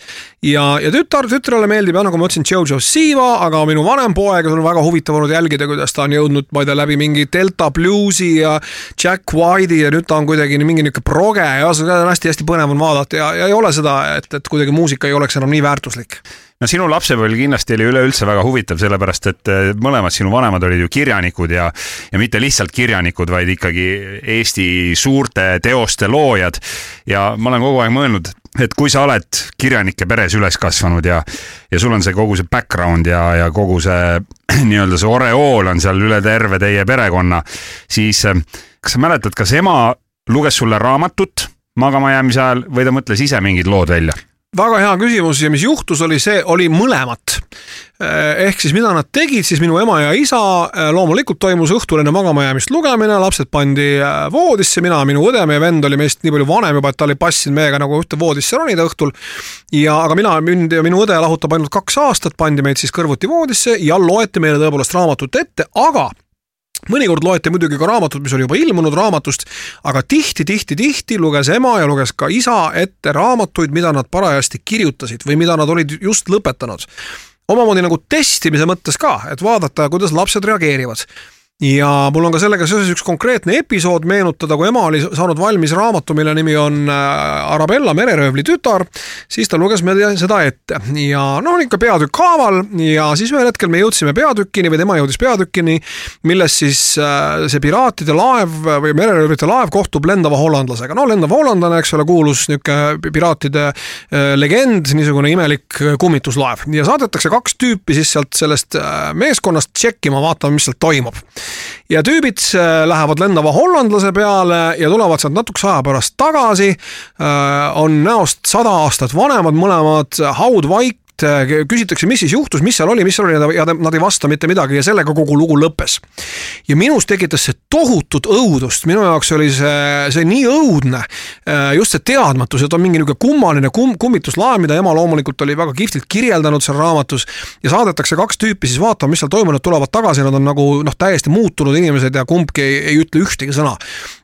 [SPEAKER 3] ja, ja tütar, tütrele meeldib jah, nagu ma ütlesin, Jojo Siva, aga minu vanem poeg on väga huvitav olnud jälgida, kuidas ta on jõudnud, ma ei tea, läbi mingi Delta Bluesi ja Jack White'i ja nüüd ta on kuidagi mingi niisugune proge ja on hästi-hästi põnev on vaadata ja, ja ei ole seda, et, et kuidagi muusika ei oleks enam nii väärtuslik
[SPEAKER 2] no sinu lapsepõlv kindlasti oli üleüldse väga huvitav, sellepärast et eh, mõlemad sinu vanemad olid ju kirjanikud ja, ja mitte lihtsalt kirjanikud, vaid ikkagi Eesti suurte teoste loojad. ja ma olen kogu aeg mõelnud, et kui sa oled kirjanike peres üles kasvanud ja, ja sul on see kogu see background ja, ja kogu see nii-öelda see oreool on seal üle terve teie perekonna, siis eh, kas sa mäletad, kas ema luges sulle raamatut magama jäämise ajal või ta mõtles ise mingid lood välja?
[SPEAKER 3] Väga hea küsimus ja mis juhtus, oli see, oli mõlemat. Eh, ehk siis mida nad tegid, siis minu ema ja isa, eh, loomulikult toimus õhtul enne magamajäämist lugemine, lapsed pandi eh, voodisse, mina, minu õde, meie vend oli meist nii palju vanem juba, et ta oli passinud meiega nagu ühte voodisse ronida õhtul. ja, aga mina, mind ja minu õde lahutab ainult kaks aastat, pandi meid siis kõrvuti voodisse ja loeti meile tõepoolest raamatut ette, aga mõnikord loeti muidugi ka raamatut, mis oli juba ilmunud raamatust, aga tihti-tihti-tihti luges ema ja luges ka isa ette raamatuid, mida nad parajasti kirjutasid või mida nad olid just lõpetanud. omamoodi nagu testimise mõttes ka, et vaadata, kuidas lapsed reageerivad ja mul on ka sellega seoses üks konkreetne episood meenutada, kui ema oli saanud valmis raamatu, mille nimi on äh, Arabella mereröövli tütar, siis ta luges meile seda ette. Ja noh, ikka peatükk haaval ja siis ühel hetkel me jõudsime peatükini või tema jõudis peatükini, milles siis äh, see piraatide laev või mereröövlite laev kohtub lendava hollandlasega. no lendav hollandlane, eks ole, kuulus niisugune piraatide äh, legend, niisugune imelik kummituslaev. Ja saadetakse kaks tüüpi siis sealt sellest meeskonnast tšekkima, vaatama, mis seal toimub ja tüübid äh, lähevad lendava hollandlase peale ja tulevad sealt natukese aja pärast tagasi. Äh, on näost sada aastat vanemad mõlemad, haud vaikne, et äh, küsitakse, mis siis juhtus, mis seal oli, mis seal oli ja nad ei vasta mitte midagi ja sellega kogu lugu lõppes. ja minus tekitas see tohutut õudust, minu jaoks oli see, see nii õudne, äh, just see teadmatus, et on mingi niisugune kummaline kum, kummituslaev, mida ema loomulikult oli väga kihvtilt kirjeldanud seal raamatus ja saadetakse kaks tüüpi siis vaatama, mis seal toimunud, tulevad tagasi, nad on nagu noh, täiesti muutunud inimesed ja kumbki ei, ei ütle ühtegi sõna.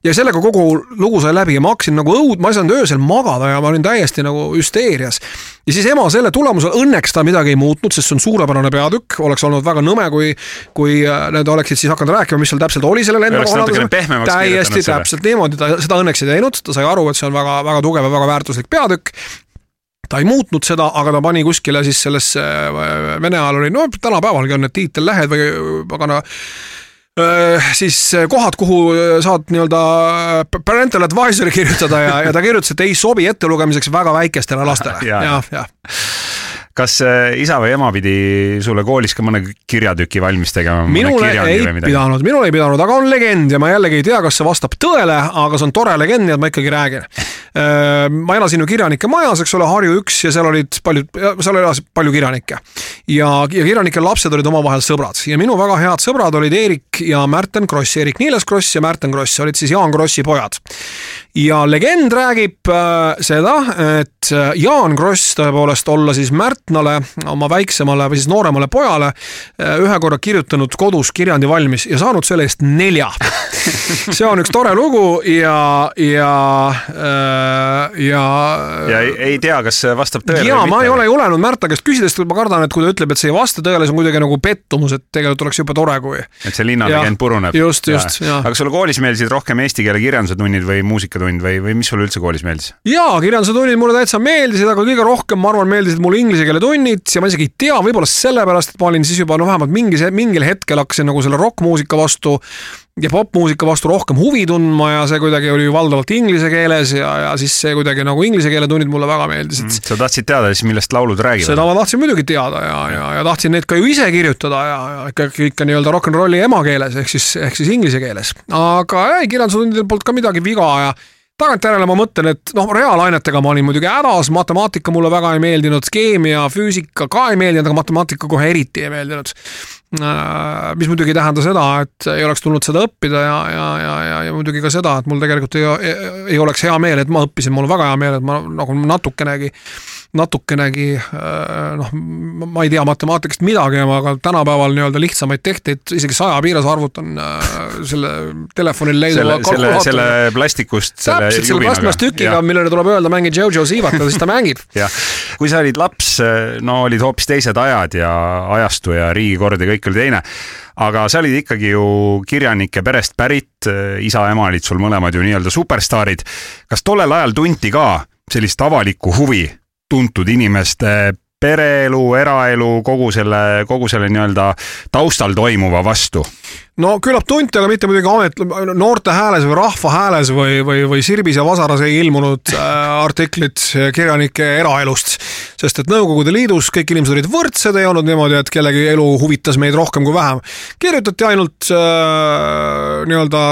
[SPEAKER 3] ja sellega kogu lugu sai läbi ja ma hakkasin nagu õud, ma ei saanud öösel magada ja ma olin täiesti nagu hüsteerias ja siis ema selle tulemusel, õnneks ta midagi ei muutnud, sest see on suurepärane peatükk, oleks olnud väga nõme, kui, kui äh, nad oleksid siis hakanud rääkima, mis seal täpselt oli selle lennukohal. täiesti täpselt niimoodi, ta seda õnneks ei teinud, ta sai aru, et see on väga, väga tugev ja väga väärtuslik peatükk ta ei muutnud seda, aga ta pani kuskile siis sellesse, äh, Vene ajal oli, no tänapäevalgi on need tiitellehed või pagana siis kohad, kuhu saad nii-öelda parental advisory kirjutada ja, ja ta kirjutas, et ei sobi ettelugemiseks väga väikestele lastele ja, ja, ja
[SPEAKER 2] kas isa või ema pidi sulle koolis ka mõne kirjatüki valmis tegema?
[SPEAKER 3] minule ei pidanud, minul ei pidanud, aga on legend ja ma jällegi ei tea, kas see vastab tõele, aga see on tore legend, nii et ma ikkagi räägin. Ma elasin ju kirjanike majas, eks ole, Harju üks ja seal olid paljud, seal elas palju kirjanikke. ja, ja kirjanike lapsed olid omavahel sõbrad ja minu väga head sõbrad olid Eerik ja Märten Kross, Eerik Niiles Kross ja Märten Kross olid siis Jaan Krossi pojad. Ja legend räägib äh, seda, et Jaan Kross tõepoolest olla siis Märt Ratnale, oma väiksemale või siis nooremale pojale eh, ühe korra kirjutanud kodus kirjandi valmis ja saanud selle eest nelja. see on üks tore lugu ja, ja,
[SPEAKER 2] ja. ja ei, ei tea, kas see vastab tõele.
[SPEAKER 3] ja ma ei ole julenud Märta käest küsida, sest ma kardan, et kui ta ütleb, et see ei vasta tõele, see on kuidagi nagu pettumus, et tegelikult oleks jube tore, kui.
[SPEAKER 2] et see linnalegend puruneb.
[SPEAKER 3] just, just,
[SPEAKER 2] aga sulle koolis meeldisid rohkem eesti keele kirjanduse tunnid või muusikatund või, või mis sulle üldse koolis meeldis?
[SPEAKER 3] jaa, kirjanduse tunnid mulle täitsa meeldisid, aga kõige rohkem, ma arvan, meeldisid mulle inglise keele tunnid ja ma isegi ei tea, võib-olla sellepärast, et ma olin siis juba no vähemalt mingi, mingil hetkel hakkasin nagu selle rokkmuusika vastu ja popmuusika vastu rohkem huvi tundma ja see kuidagi oli ju valdavalt inglise keeles ja, ja siis see kuidagi nagu inglise keele tunnid mulle väga meeldisid mm,.
[SPEAKER 2] sa tahtsid teada siis, millest laulud räägivad?
[SPEAKER 3] seda ma tahtsin muidugi teada ja, ja, ja tahtsin neid ka ju ise kirjutada ja, ja ikka, ikka nii-öelda rock n rolli emakeeles ehk siis, ehk siis inglise keeles. aga ei, kirjandusundidel polnud ka midagi viga ja tagantjärele ma mõtlen, et noh, reaalainetega ma olin muidugi hädas, matemaatika mulle väga ei meeldinud, keemia, füüsika ka ei meeldinud, aga matemaatika kohe eriti ei meeldinud. Äh, mis muidugi ei tähenda seda, et ei oleks tulnud seda õppida ja, ja, ja, ja, ja muidugi ka seda, et mul tegelikult ei, ei, ei oleks hea meel, et ma õppisin, mul on väga hea meel, et ma nagu natukenegi natukenegi äh, noh, ma ei tea matemaatikast midagi, aga tänapäeval nii-öelda lihtsamaid tehteid isegi saja piires arvutan äh, selle telefonil leiduva
[SPEAKER 2] selle, selle, selle plastikust.
[SPEAKER 3] täpselt, selle plastmass tükiga, millele tuleb öelda, mängi Jojo Sivat ja siis ta mängib.
[SPEAKER 2] jah, kui sa olid laps, no olid hoopis teised ajad ja ajastu ja riigikord ja kõik oli teine aga sa olid ikkagi ju kirjanike perest pärit, isa-ema olid sul mõlemad ju nii-öelda superstaarid. kas tollel ajal tunti ka sellist avalikku huvi tuntud inimeste pereelu, eraelu, kogu selle, kogu selle nii-öelda taustal toimuva vastu?
[SPEAKER 3] no küllap tunti, aga mitte muidugi amet, noorte hääles või rahva hääles või, või, või Sirbis ja Vasaras ei ilmunud äh, artiklid kirjanike eraelust. sest et Nõukogude Liidus kõik inimesed olid võrdsed, ei olnud niimoodi, et kellegi elu huvitas meid rohkem kui vähem. kirjutati ainult äh, nii-öelda,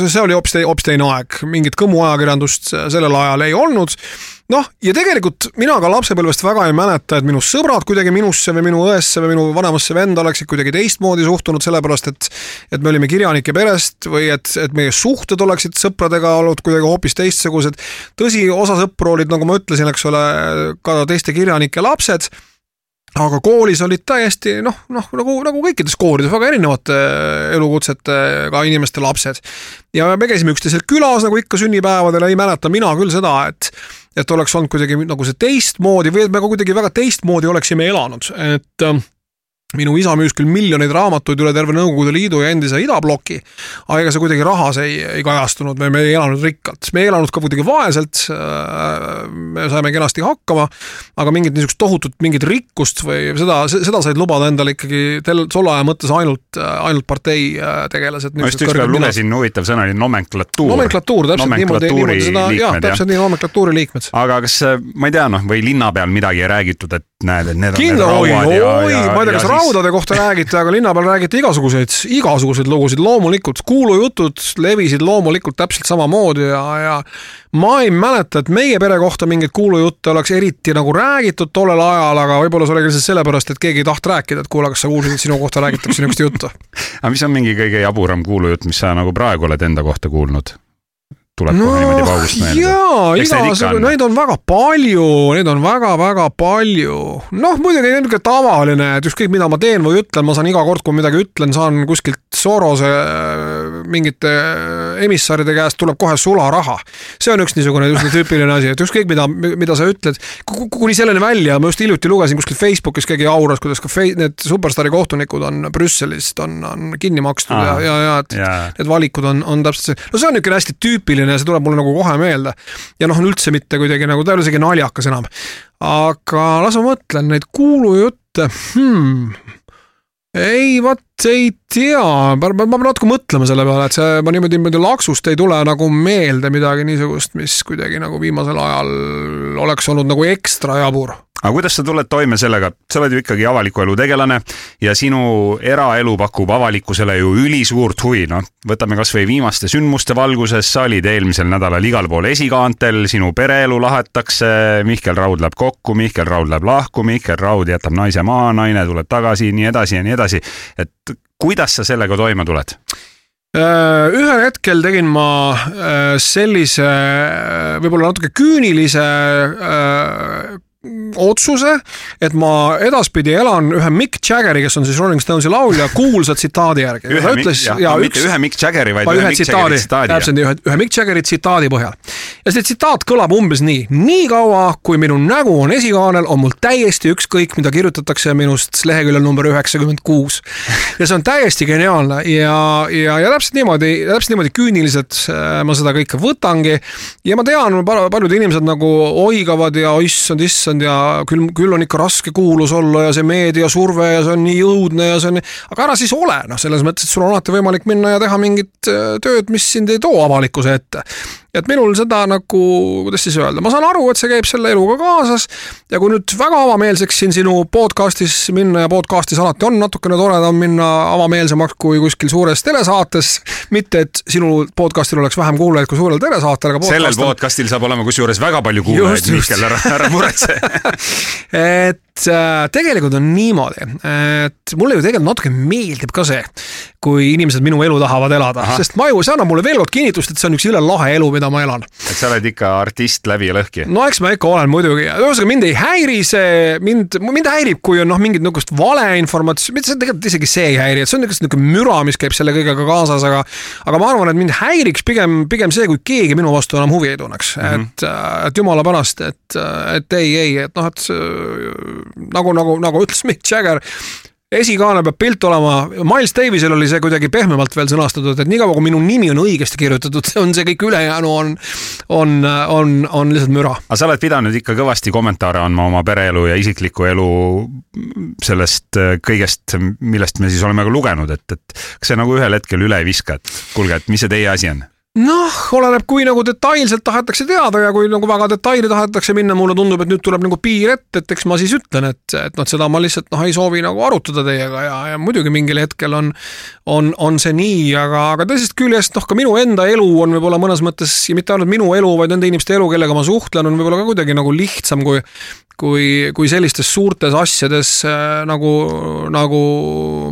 [SPEAKER 3] see oli hoopis, hoopis teine aeg, mingit kõmuajakirjandust sellel ajal ei olnud noh, ja tegelikult mina ka lapsepõlvest väga ei mäleta, et minu sõbrad kuidagi minusse või minu õesse või minu vanemasse venda oleksid kuidagi teistmoodi suhtunud, sellepärast et et me olime kirjanike perest või et, et meie suhted oleksid sõpradega olnud kuidagi hoopis teistsugused. tõsi, osa sõpru olid, nagu ma ütlesin, eks ole, ka teiste kirjanike lapsed aga koolis olid täiesti noh, noh nagu, nagu kõikides koolides väga erinevate elukutsetega inimeste lapsed. ja me käisime üksteisel külas nagu ikka sünnipäevadel, ei mäleta mina küll seda, et et oleks olnud kuidagi nagu see teistmoodi või et me ka kuidagi väga teistmoodi oleksime elanud, et minu isa müüs küll miljoneid raamatuid üle terve Nõukogude Liidu ja endise idabloki, aga ega see kuidagi rahas ei, ei kajastunud, me, me ei elanud rikkalt, me ei elanud ka kuidagi vaeselt, äh, me saime kenasti hakkama, aga mingit niisugust tohutut mingit rikkust või seda, seda said lubada endale ikkagi tel-, tolle aja mõttes ainult, ainult partei äh, tegelased.
[SPEAKER 2] ma just ükskord lugesin, huvitav sõna oli nomenklatuur.
[SPEAKER 3] nomenklatuur, täpselt niimoodi, niimoodi seda, jah, täpselt nii, nomenklatuuri liikmed.
[SPEAKER 2] aga kas, ma ei tea, noh, või linna peal midagi ei räägitud, et näed, et need on
[SPEAKER 3] kindla,
[SPEAKER 2] need
[SPEAKER 3] oi,
[SPEAKER 2] rauad
[SPEAKER 3] oi,
[SPEAKER 2] ja,
[SPEAKER 3] ma ei tea, kas
[SPEAKER 2] siis-
[SPEAKER 3] raudade kohta räägiti, aga linna peal räägiti igasuguseid, igasuguseid lugusid, loomulikult kuulujutud levisid loomulikult täpselt samamoodi ja, ja ma ei mäleta, et meie pere kohta mingeid kuulujutte oleks eriti nagu räägitud tollel ajal, aga võib-olla see oli lihtsalt sellepärast, et keegi ei tahtnud rääkida, et kuule, kas sa kuulsid, et sinu kohta räägitakse niisugust juttu.
[SPEAKER 2] aga mis on mingi kõige jaburam kuulujutt, mis sa nagu praegu oled enda kohta kuulnud? Tuleb kohe niimoodi paugust meelde.
[SPEAKER 3] jaa,
[SPEAKER 2] Eks neid on.
[SPEAKER 3] väga palju, neid on väga-väga palju. noh, muidugi niisugune tavaline, et ükskõik, mida ma teen või ütlen, ma saan iga kord, kui midagi ütlen, saan kuskilt Sorose äh, mingite emissaride käest tuleb kohe sularaha. see on üks niisugune üsna tüüpiline asi, et ükskõik, mida, mida sa ütled, kuni selleni välja, ma just hiljuti lugesin kuskil Facebookis keegi auras, kuidas ka need superstaari kohtunikud on Brüsselist on, on kinni makstud
[SPEAKER 2] Aa.
[SPEAKER 3] ja, ja, ja et
[SPEAKER 2] jaa,
[SPEAKER 3] need valikud on, on täpselt see, no see on niisugune hästi tüüpiline ja see tuleb mulle nagu kohe meelde. ja noh, üldse mitte kuidagi nagu, ta ei ole isegi naljakas enam. aga las ma mõtlen, neid kuulujutte hmm., ei vot ei tea, ma pean natuke mõtlema selle peale, et see, ma niimoodi, niimoodi laksust ei tule nagu meelde midagi niisugust, mis kuidagi nagu viimasel ajal oleks olnud nagu ekstra jabur
[SPEAKER 2] aga kuidas sa tuled toime sellega, sa oled ju ikkagi avaliku elu tegelane ja sinu eraelu pakub avalikkusele ju ülisuurt huvi, noh, võtame kasvõi viimaste sündmuste valguses, sa olid eelmisel nädalal igal pool esikaantel, sinu pereelu lahetakse, Mihkel Raud läheb kokku, Mihkel Raud läheb lahku, Mihkel Raud jätab naise maha, naine tuleb tagasi, nii edasi ja nii edasi. et kuidas sa sellega toime tuled?
[SPEAKER 3] Äh, ühel hetkel tegin ma äh, sellise äh, võib-olla natuke küünilise otsuse, et ma edaspidi elan ühe Mick Jaggeri, kes on siis Rolling Stonesi laulja, kuulsa tsitaadi järgi.
[SPEAKER 2] ühe, mitte ühe Mick Jaggeri, vaid ühe
[SPEAKER 3] ühe
[SPEAKER 2] Mick
[SPEAKER 3] tsitaadi
[SPEAKER 2] tsitaadi.
[SPEAKER 3] täpselt nii, ühe, ühe Mick Jaggeri tsitaadi põhjal. ja see tsitaat kõlab umbes nii, nii kaua, kui minu nägu on esikaanel, on mul täiesti ükskõik, mida kirjutatakse minust leheküljel number üheksakümmend kuus. ja see on täiesti geniaalne ja, ja, ja täpselt niimoodi, täpselt niimoodi küüniliselt äh, ma seda kõike võtangi. ja ma tean, paljud inimesed nagu oigavad ja issand, issand ja küll, küll on ikka raske kuulus olla ja see meediasurve ja see on nii õudne ja see on, aga ära siis ole, noh, selles mõttes, et sul on alati võimalik minna ja teha mingit äh, tööd, mis sind ei too avalikkuse ette. Et minul seda nagu, kuidas siis öelda, ma saan aru, et see käib selle eluga kaasas ja kui nüüd väga avameelseks siin sinu podcast'is minna ja podcast'is alati on natukene toredam minna avameelsemaks kui kuskil suures telesaates, mitte et sinu podcast'il oleks vähem kuulajaid kui suurel telesaatel, aga
[SPEAKER 2] sellel
[SPEAKER 3] podcast on
[SPEAKER 2] podcastil saab olema kusjuures väga palju kuulajaid. Mihkel, ära, ära muretse.
[SPEAKER 3] et äh, tegelikult on niimoodi, et mulle ju tegelikult natuke meeldib ka see, kui inimesed minu elu tahavad elada, sest ma ju, see annab mulle veel kord kinnitust, et see on üks jõle lahe elu, mida ma elan.
[SPEAKER 2] et sa oled ikka artist läbi ja lõhki.
[SPEAKER 3] no eks ma ikka olen muidugi, ühesõnaga mind ei häiri see, mind, mind häirib, kui on noh, mingit niisugust valeinformatsiooni, mitte see tegelikult isegi see ei häiri, et see on niisugune niisugune müra, mis käib selle kõigega kaasas, aga aga ma arvan, et mind häiriks pigem, pigem see, kui keegi minu vastu enam huvi ei tunneks mm, -hmm. et, et jumala pärast, et, et ei, ei, et noh, et nagu, nagu, nagu ütles Mick Jagger esikaanel peab pilt olema, Miles Davisel oli see kuidagi pehmemalt veel sõnastatud, et niikaua kui minu nimi on õigesti kirjutatud, on see kõik ülejäänu on, on, on, on lihtsalt müra.
[SPEAKER 2] aga sa oled pidanud ikka kõvasti kommentaare andma oma pereelu ja isikliku elu sellest äh, kõigest, millest me siis oleme ka lugenud, et, et kas see nagu ühel hetkel üle ei viska, et kuulge, et mis see teie asi on?
[SPEAKER 3] noh, oleneb, kui nagu detailselt tahetakse teada ja kui nagu väga detaili tahetakse minna, mulle tundub, et nüüd tuleb nagu piir ette, et eks ma siis ütlen, et, et noh, seda ma lihtsalt noh, ei soovi nagu arutada teiega ja, ja muidugi mingil hetkel on, on, on see nii, aga, aga teisest küljest noh, ka minu enda elu on võib-olla mõnes mõttes ja mitte ainult minu elu, vaid nende inimeste elu, kellega ma suhtlen, on võib-olla ka kuidagi nagu lihtsam kui kui, kui sellistes suurtes asjades äh, nagu, nagu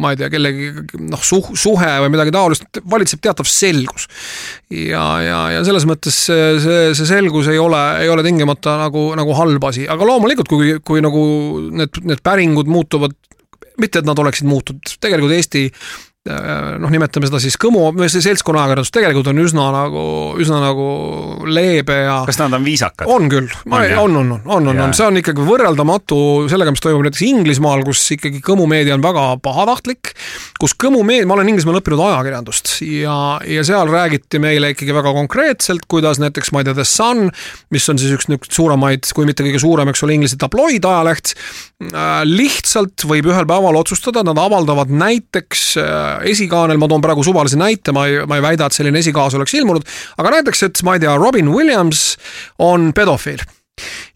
[SPEAKER 3] ma ei tea, kellegi noh, suh-, suhe või midagi taolist, valitseb teatav selgus. ja, ja, ja selles mõttes see, see, see selgus ei ole, ei ole tingimata nagu, nagu halb asi, aga loomulikult, kui, kui nagu need, need päringud muutuvad mitte, et nad oleksid muutunud, tegelikult Eesti noh, nimetame seda siis Kõmu või see seltskonna ajakirjandus tegelikult on üsna nagu, üsna nagu leebe ja
[SPEAKER 2] kas nad on viisakad?
[SPEAKER 3] on küll,
[SPEAKER 2] On,
[SPEAKER 3] on, on, on, on, on, on, see on ikkagi võrreldamatu sellega, mis toimub näiteks Inglismaal, kus ikkagi Kõmu meedia on väga pahatahtlik, kus Kõmu meedia, ma olen Inglismaal õppinud ajakirjandust ja, ja seal räägiti meile ikkagi väga konkreetselt, kuidas näiteks ma ei tea, The Sun, mis on siis üks niisugune suuremaid, kui mitte kõige suurem, eks ole, Inglise tabloidajaleht, lihtsalt võib ühel päeval otsustada, nad avaldavad näiteks äh, esikaanel, ma toon praegu suvalise näite, ma ei, ma ei väida, et selline esikaas oleks ilmunud, aga näiteks, et ma ei tea, Robin Williams on pedofiil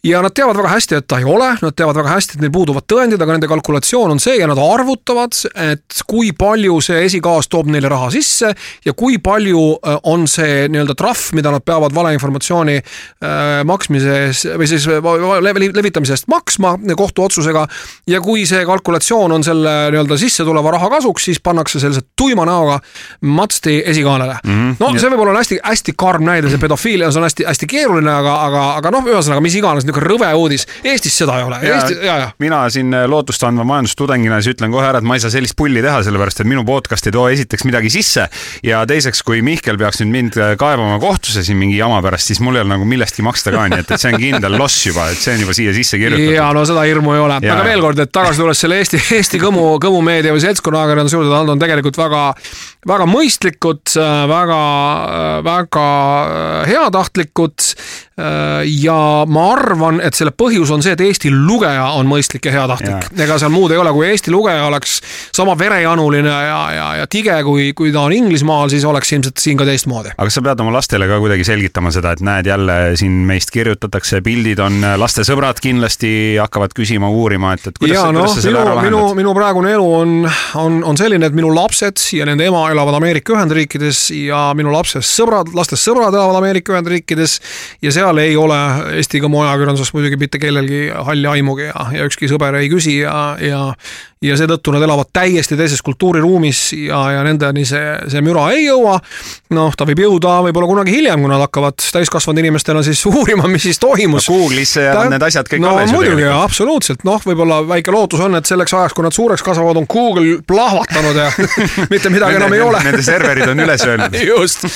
[SPEAKER 3] ja nad teavad väga hästi, et ta ei ole, nad teavad väga hästi, et neil puuduvad tõendid, aga nende kalkulatsioon on see ja nad arvutavad, et kui palju see esikaas toob neile raha sisse ja kui palju äh, on see nii-öelda trahv, mida nad peavad valeinformatsiooni äh, maksmise eest või siis levitamise eest maksma kohtuotsusega. ja kui see kalkulatsioon on selle nii-öelda sissetuleva raha kasuks, siis pannakse sellise tuima näoga matsti esikaanele mm. -hmm. no see võib olla hästi-hästi karm näide, see pedofiilia, see on hästi-hästi keeruline, aga, aga, aga noh, ühesõnaga, mis iganes niisugune rõve uudis. Eestis seda ei ole. Eesti, ja, ja.
[SPEAKER 2] mina siin äh, lootust andva majandustudengina siis ütlen kohe ära, et ma ei saa sellist pulli teha, sellepärast et minu podcast ei too esiteks midagi sisse ja teiseks, kui Mihkel peaks nüüd mind äh, kaevama kohtusse siin mingi jama pärast, siis mul ei ole nagu millestki maksta ka, nii et, et see on kindel loss juba, et see on juba siia sisse kirjutatud.
[SPEAKER 3] ja no seda hirmu ei ole, aga veel kord, et tagasi tulles selle Eesti, Eesti kõmu, kõmumeedia või seltskonna ajakirjanduse juurde, nad on tegelikult väga, väga mõistlikud, äh, väga, väga heatahtlikud ja ma arvan, et selle põhjus on see, et Eesti lugeja on mõistlik ja heatahtlik. ega seal muud ei ole, kui Eesti lugeja oleks sama verejanuline ja, ja, ja tige, kui, kui ta on Inglismaal, siis oleks ilmselt siin ka teistmoodi.
[SPEAKER 2] aga sa pead oma lastele ka kuidagi selgitama seda, et näed, jälle siin meist kirjutatakse, pildid on, lastesõbrad kindlasti hakkavad küsima, uurima, et, et kuidas,
[SPEAKER 3] ja,
[SPEAKER 2] no, kuidas sa selle ära
[SPEAKER 3] lahendad? minu, minu praegune elu on, on, on selline, et minu lapsed ja nende ema elavad Ameerika Ühendriikides ja minu lapsest sõbrad, lastest sõbrad elavad Ameerika Ühendriikides ja seal ei ole Eesti Kõmu ajakirjanduses muidugi mitte kellelgi halli aimugi ja, ja ükski sõber ei küsi ja, ja ja seetõttu nad elavad täiesti teises kultuuriruumis ja, ja nendeni see, see müra ei jõua. noh, ta võib jõuda võib-olla kunagi hiljem, kui nad hakkavad täiskasvanud inimestena siis uurima, mis siis toimus
[SPEAKER 2] no,. Google'isse jäävad need asjad kõik
[SPEAKER 3] no, alles. muidugi, absoluutselt, noh, võib-olla väike lootus on, et selleks ajaks, kui nad suureks kasvavad, on Google plahvatanud ja mitte midagi enam ei ole.
[SPEAKER 2] Nende serverid on üles öelnud
[SPEAKER 3] just,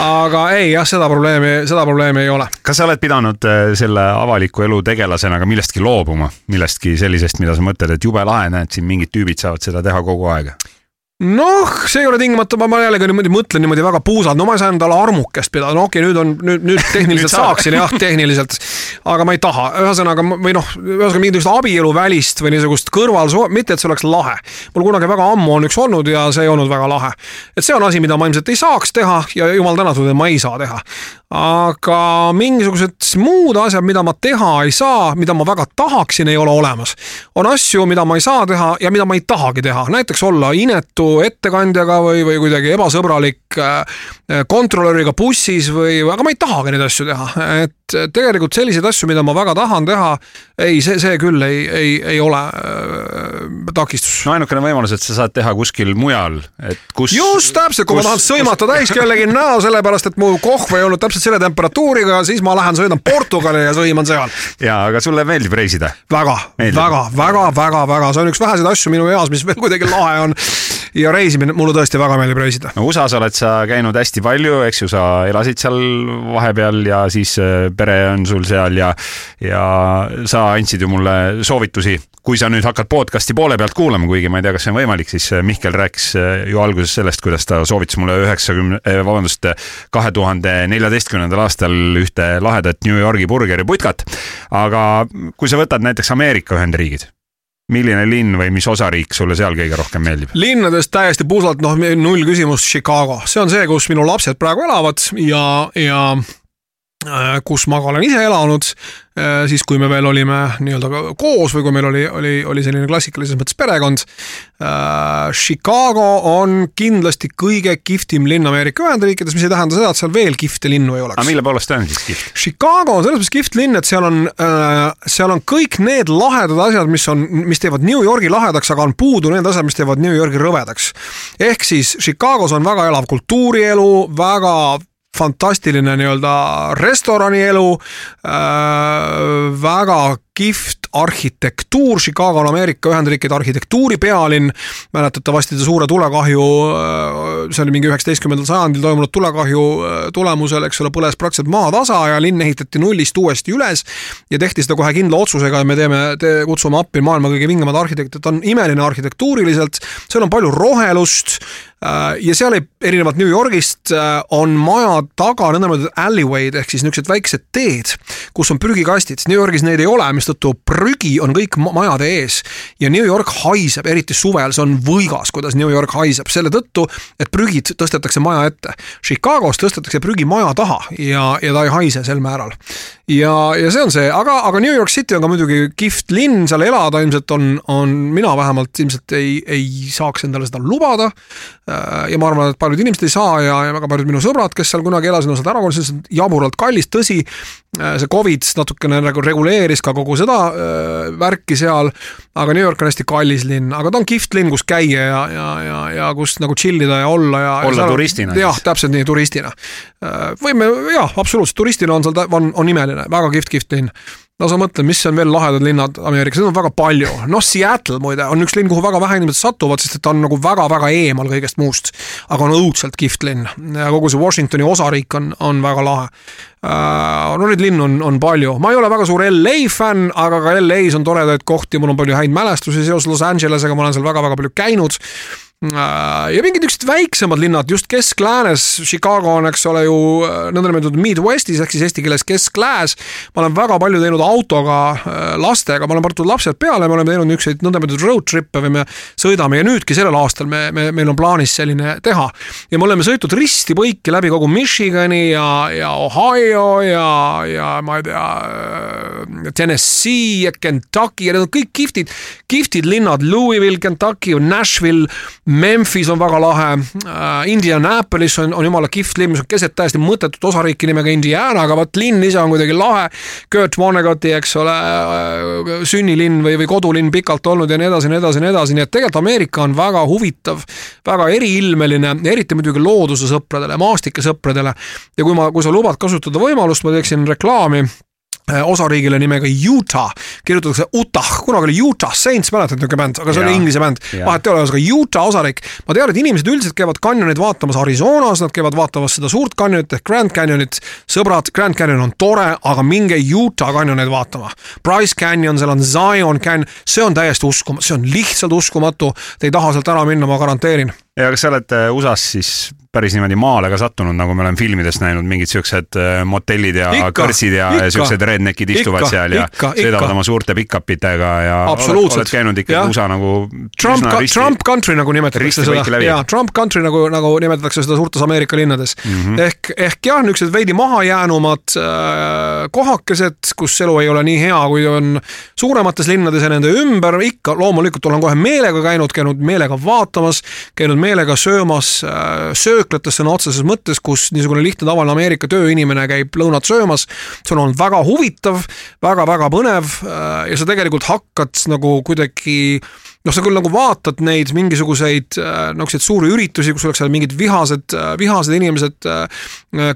[SPEAKER 3] aga ei jah, seda probleemi, seda probleemi ei ole.
[SPEAKER 2] kas sa oled pidanud äh, selle avaliku elu tegelasena ka millestki loobuma, millestki sellisest, mida sa mõtled, et jube lahe, näed siin mingid tüübid saavad seda teha kogu aeg
[SPEAKER 3] noh, see ei ole tingimata, ma jällegi niimoodi mõtlen niimoodi väga puusalt, no ma ei saa endale armukest pidada, no okei okay,, nüüd on, nüüd, nüüd tehniliselt nüüd saaksin jah, tehniliselt. aga ma ei taha, ühesõnaga või noh, ühesõnaga mingisugust abieluvälist või niisugust kõrvalsoo-, mitte et see oleks lahe. mul kunagi väga ammu on üks olnud ja see ei olnud väga lahe. et see on asi, mida ma ilmselt ei saaks teha ja jumal tänatud, et ma ei saa teha. Aga mingisugused muud asjad, mida ma teha ei saa, mida ma väga tahaksin, ei ole olemas. on asju, mida ma ei saa teha ja mida ma ei tahagi teha, näiteks olla inetu ettekandjaga või, või kuidagi ebasõbralik äh, kontrolöriga bussis või, aga ma ei tahagi neid asju teha, et tegelikult selliseid asju, mida ma väga tahan teha, ei, see, see küll ei, ei, ei ole äh, takistus.
[SPEAKER 2] no ainukene võimalus, et sa saad teha kuskil mujal, et kus.
[SPEAKER 3] just täpselt, kui kus... ma tahan sõimata täis kellegi näo, sellepärast et mu kohv ei olnud täpselt selle temperatuuriga, siis ma lähen sõidan Portugali ja sõiman seal.
[SPEAKER 2] ja, aga sulle meeldib reisida?
[SPEAKER 3] väga, väga, väga, väga, väga, see on üks väheseid asju minu eas, mis veel kuidagi lahe on ja reisimine, mulle tõesti väga meeldib reisida.
[SPEAKER 2] no USA-s oled sa käinud hästi palju, eks ju, sa elasid seal vahepeal ja siis äh, pere on sul seal ja, ja sa andsid ju mulle soovitusi. kui sa nüüd hakkad podcast'i poole pealt kuulama, kuigi ma ei tea, kas see on võimalik, siis äh, Mihkel rääkis äh, ju alguses sellest, kuidas ta soovitas mulle üheksakümne, vabandust, kahe tuhande neljateistkümnendal aastal ühte lahedat New Yorgi burgeriputkat. aga kui sa võtad näiteks Ameerika Ühendriigid milline linn või mis osariik sulle seal kõige rohkem meeldib?
[SPEAKER 3] linnadest täiesti puusalt, noh, null küsimust, Chicago, see on see, kus minu lapsed praegu elavad ja, ja kus ma olen ise elanud, äh, siis kui me veel olime nii-öelda koos või kui meil oli, oli, oli selline klassikalises mõttes perekond. Äh, Chicago on kindlasti kõige kihvtim linn Ameerika Ühendriikides, mis ei tähenda seda, et seal veel kihvte linnu ei oleks.
[SPEAKER 2] aga mille poolest ta on siis kihvt?
[SPEAKER 3] Chicago on selles mõttes kihvt linn, et seal on, seal on kõik need lahedad asjad, mis on, mis teevad New Yorgi lahedaks, aga on puudu need asjad, mis teevad New Yorgi rõvedaks. ehk siis Chicagos on väga elav kultuurielu, väga fantastiline nii-öelda restoranielu äh,, väga kihvt arhitektuur, Chicago on Ameerika Ühendriikide arhitektuuri pealinn, mäletatavasti ta suure tulekahju, äh, see oli mingi üheksateistkümnendal sajandil toimunud tulekahju äh, tulemusel, eks ole, põles praktiliselt maatasa ja linn ehitati nullist uuesti üles ja tehti seda kohe kindla otsusega ja me teeme te,, kutsume appi maailma kõige vingemad arhitektid, ta on imeline arhitektuuriliselt, seal on palju rohelust äh, ja seal ei, erinevalt New Yorgist on maja taga nõndanimetatud alleyway'd ehk siis niisugused väiksed teed, kus on prügikastid. New Yorgis neid ei ole, mistõttu prügi on kõik majade ees ja New York haiseb, eriti suvel, see on võigas, kuidas New York haiseb, selle tõttu, et prügid tõstetakse maja ette. Chicagos tõstetakse prügi maja taha ja, ja ta ei haise sel määral. Ja, ja see on see, aga, aga New York City on ka muidugi kihvt linn, seal elada ilmselt on, on mina vähemalt ilmselt ei, ei saaks endale seda lubada. ja ma arvan, et paljud inimesed ei saa ja, ja väga paljud minu sõbrad, kes seal kunagi elasid, on sealt ära kolinud, see on jaburalt kallis, tõsi, see Covid natukene nagu reguleeris ka kogu seda äh, värki seal, aga New York on hästi kallis linn, aga ta on kihvt linn, kus käia ja, ja, ja, ja kus nagu chill ida ja olla ja
[SPEAKER 2] olla
[SPEAKER 3] ja seal,
[SPEAKER 2] turistina
[SPEAKER 3] jah, täpselt nii, turistina. võime, jah, absoluutselt, turistina on seal, on, on imeline, väga kihvt, kihvt linn no sa mõtle, mis on veel lahedad linnad Ameerikas, neid on väga palju. noh, Seattle muide on üks linn, kuhu väga vähe inimesed satuvad, sest et ta on nagu väga-väga eemal kõigest muust. aga on õudselt kihvt linn ja kogu see Washingtoni osariik on, on väga lahe uh,. no neid linnu on, on palju, ma ei ole väga suur LA fänn, aga ka LA-s on toredaid kohti, mul on palju häid mälestusi seoses Los Angelesega, ma olen seal väga-väga palju käinud ja mingid niisugused väiksemad linnad just keskläänes, Chicago on, eks ole ju nõndanimetatud Midwestis ehk siis eesti keeles kesklääs. ma olen väga palju teinud autoga lastega, ma olen pannud lapsed peale, me oleme teinud niisuguseid nõndanimetatud road trip'e või me sõidame ja nüüdki sellel aastal me, me, meil on plaanis selline teha. ja me oleme sõitnud risti-põiki läbi kogu Michigani ja, ja Ohio ja, ja ma ei tea, Tennessee ja Kentucky ja need on kõik kihvtid, kihvtid linnad, Louisville, Kentucky, Nashville Memphis on väga lahe uh,, Indianapolis on, on jumala kihvt linn, mis on keset täiesti mõttetut osariiki nimega Indiana, aga vot linn ise on kuidagi lahe. Kurt Vonnegoti, eks ole, sünnilinn või, või kodulinn pikalt olnud ja nii edasi ja nii edasi ja nii edasi, nii et tegelikult Ameerika on väga huvitav, väga eriilmeline, eriti muidugi looduse sõpradele, maastike sõpradele. ja kui ma, kui sa lubad kasutada võimalust, ma teeksin reklaami osariigile nimega Utah, kirjutatakse Utah, kunagi oli Utah Saints, mäletad niisugune bänd, aga see ja, oli inglise bänd, vahet ei ole, ühesõnaga Utah osariik. ma tean, et inimesed üldiselt käivad kanjonit vaatamas Arizonas, nad käivad vaatamas seda suurt kanjonit ehk Grand Canyonit. sõbrad, Grand Canyon on tore, aga minge Utah kanjoneid vaatama. Bryce Canyon, seal on Zion Canyon, see on täiesti uskumatu, see on lihtsalt uskumatu. Te ei taha sealt ära minna, ma garanteerin
[SPEAKER 2] ja kas sa oled äh, USA-s siis päris niimoodi maale ka sattunud, nagu me oleme filmides näinud, mingid siuksed äh, motellid ja ikka, kõrtsid ja, ja siuksed redneckid istuvad ikka, seal ja ikka, sõidavad ikka. oma suurte pick-upitega ja oled, oled käinud ikkagi ja. USA nagu
[SPEAKER 3] Trump, risti, Trump country nagu nimetatakse seda, jaa, Trump country nagu, nagu nimetatakse seda suurtes Ameerika linnades mm. -hmm. ehk, ehk jah, niisugused veidi mahajäänumad äh, kohakesed, kus elu ei ole nii hea, kui on suuremates linnades ja nende ümber, ikka loomulikult olen kohe meelega käinud, käinud meelega vaatamas, käinud meelega söömas äh, sööklates sõna otseses mõttes, kus niisugune lihtne tavaline Ameerika tööinimene käib lõunat söömas. see on olnud väga huvitav väga,, väga-väga põnev äh, ja sa tegelikult hakkad nagu kuidagi noh, sa küll nagu vaatad neid mingisuguseid äh, niisuguseid suuri üritusi, kus oleks seal mingid vihased, vihased inimesed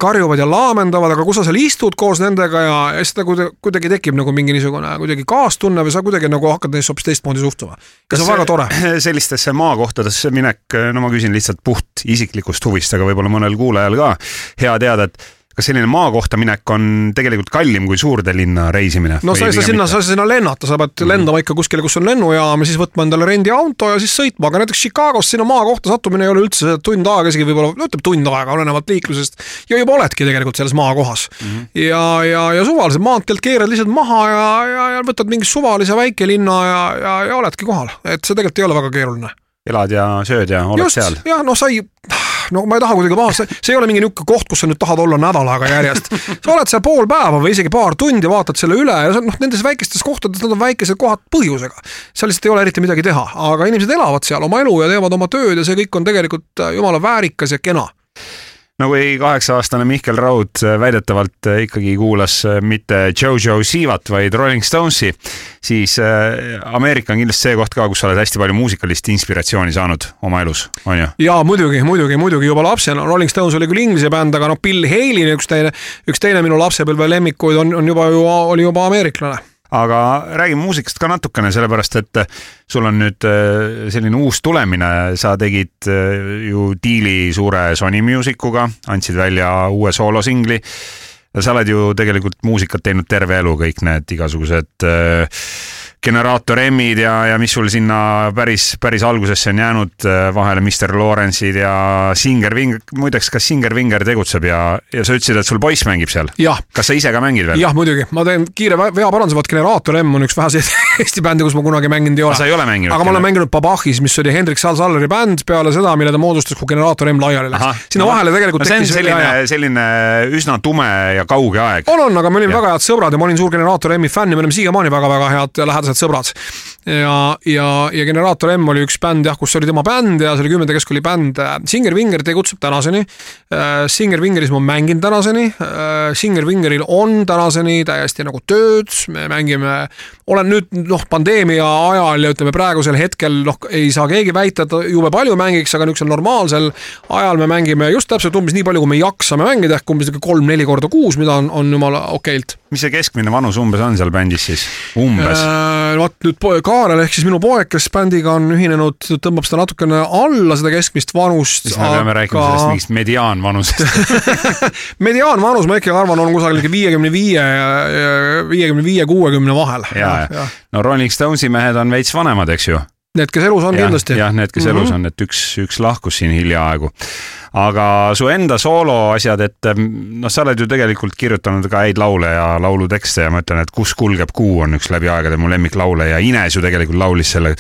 [SPEAKER 3] karjuvad ja laamendavad, aga kus sa seal istud koos nendega ja, ja siis kuidagi, kuidagi tekib nagu mingi niisugune kuidagi kaastunne või sa kuidagi nagu hakkad neisse hoopis teistmoodi suhtuma. ja see on väga tore.
[SPEAKER 2] sellistesse maakohtadesse minek, no ma küsin lihtsalt puht isiklikust huvist, aga võib-olla mõnel kuulajal ka hea teada, et kas selline maakohta minek on tegelikult kallim kui suurde linna reisimine?
[SPEAKER 3] no sa ei saa sinna, sa ei saa sinna lennata, sa pead mm. lendama ikka kuskile, kus on lennujaam ja siis võtma endale rendiauto ja siis sõitma, aga näiteks Chicagost sinna maakohta sattumine ei ole üldse tund aega, isegi võib-olla, no ütleme tund aega, olenevalt liiklusest. ja juba oledki tegelikult selles maakohas mm. -hmm. ja, ja, ja suvaliselt maanteelt keerad lihtsalt maha ja, ja, ja võtad mingi suvalise väikelinna ja, ja, ja oledki kohal, et see tegelikult ei ole väga keeruline
[SPEAKER 2] elad ja sööd ja oled Just, seal.
[SPEAKER 3] jah, noh, sa ei, no ma ei taha kuidagi pahasti, see ei ole mingi niisugune koht, kus sa nüüd tahad olla nädal aega järjest. sa oled seal pool päeva või isegi paar tundi, vaatad selle üle ja noh, nendes väikestes kohtades, nad on väikesed kohad põhjusega. seal lihtsalt ei ole eriti midagi teha, aga inimesed elavad seal oma elu ja teevad oma tööd ja see kõik on tegelikult äh, jumala väärikas ja kena
[SPEAKER 2] no kui kaheksa-aastane Mihkel Raud äh, väidetavalt äh, ikkagi kuulas äh, mitte Jojo Sivat, vaid Rolling Stonesi, siis Ameerika on kindlasti see koht ka, kus sa oled hästi palju muusikalist inspiratsiooni saanud oma elus, on ju?
[SPEAKER 3] jaa, muidugi, muidugi, muidugi juba lapsena, Rolling Stones oli küll inglise bänd, aga noh, Bill Haley, üks teine, üks teine minu lapsepõlve lemmikuid on, on juba ju, oli juba ameeriklane
[SPEAKER 2] aga räägime muusikast ka natukene, sellepärast et sul on nüüd äh, selline uus tulemine, sa tegid äh, ju diili suure Sony Musicuga, andsid välja uue soolosingli. sa oled ju tegelikult muusikat teinud terve elu, kõik need igasugused äh, generaator M-id ja, ja mis sul sinna päris, päris algusesse on jäänud vahele, Mr Lawrence'id ja Singer Vinger, muideks, kas Singer Vinger tegutseb ja, ja sa ütlesid, et sul poiss mängib seal? kas sa ise ka mängid veel?
[SPEAKER 3] jah, muidugi, ma teen kiire veaparanduse, vot Generaator M on üks väheseid Eesti bände, kus ma kunagi mänginud ei ole.
[SPEAKER 2] sa ei ole mänginud?
[SPEAKER 3] aga ma olen mänginud Babachis, mis oli Hendrik Sal-Salleri bänd peale seda, mille ta moodustas, kui Generaator M laiali läks. sinna no, vahele tegelikult
[SPEAKER 2] no, tekkis selline, selline üsna tume ja kauge aeg.
[SPEAKER 3] on, on, aga me olime ja. väga head sõbrad ja ma olin suur Generaator M-i fänn ja me oleme siiamaani väga-väga head ja lähedased sõbrad ja, ja, ja Generaator M oli üks bänd jah, kus oli tema bänd ja see oli Kümnenda Keskkooli bänd. Singer Vinger tegutseb tänaseni. Äh, Singer Vingeris ma mängin tänaseni. Äh, Singer Vingeril on tänaseni täiesti nagu tööd, me mängime, olen nüüd noh, pandeemia ajal ja ütleme praegusel hetkel noh, ei saa keegi väita, et jube palju mängiks, aga niisugusel normaalsel ajal me mängime just täpselt umbes nii palju, kui me jaksame mängida, ehk umbes kolm-neli korda kuus, mida on, on jumala okeilt.
[SPEAKER 2] mis see keskmine vanus umbes on seal bändis siis, umbes
[SPEAKER 3] äh,? vot nüüd ka Kaarel ehk siis minu poeg, kes bändiga on ühinenud, tõmbab seda natukene alla, seda keskmist vanust.
[SPEAKER 2] siis me aga... peame rääkima sellest mingist mediaanvanusest
[SPEAKER 3] mediaanvanus, ma ikkagi arvan, on kusagil viiekümne viie, viiekümne viie, kuuekümne vahel.
[SPEAKER 2] ja, ja, no Rolling Stonesi mehed on veits vanemad, eks ju
[SPEAKER 3] Need, kes elus on ja, kindlasti.
[SPEAKER 2] jah, need, kes mm -hmm. elus on, et üks, üks lahkus siin hiljaaegu. aga su enda sooloasjad, et noh, sa oled ju tegelikult kirjutanud ka häid laule ja laulutekste ja ma ütlen, et Kus kulgeb kuu on üks läbi aegade mu lemmiklaule ja Ines ju tegelikult laulis selle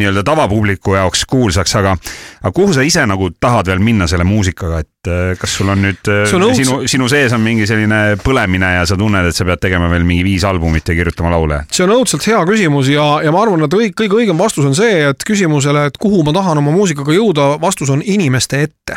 [SPEAKER 2] nii-öelda tavapubliku jaoks kuulsaks, aga, aga kuhu sa ise nagu tahad veel minna selle muusikaga, et äh, kas sul on nüüd, äh, sinu, sinu sees on mingi selline põlemine ja sa tunned, et sa pead tegema veel mingi viis albumit ja kirjutama laule?
[SPEAKER 3] see on õudselt hea küsimus ja, ja ma arvan, et õig, kõige õigem vastus on see, et küsimusele, et kuhu ma tahan oma muusikaga jõuda, vastus on inimeste ette.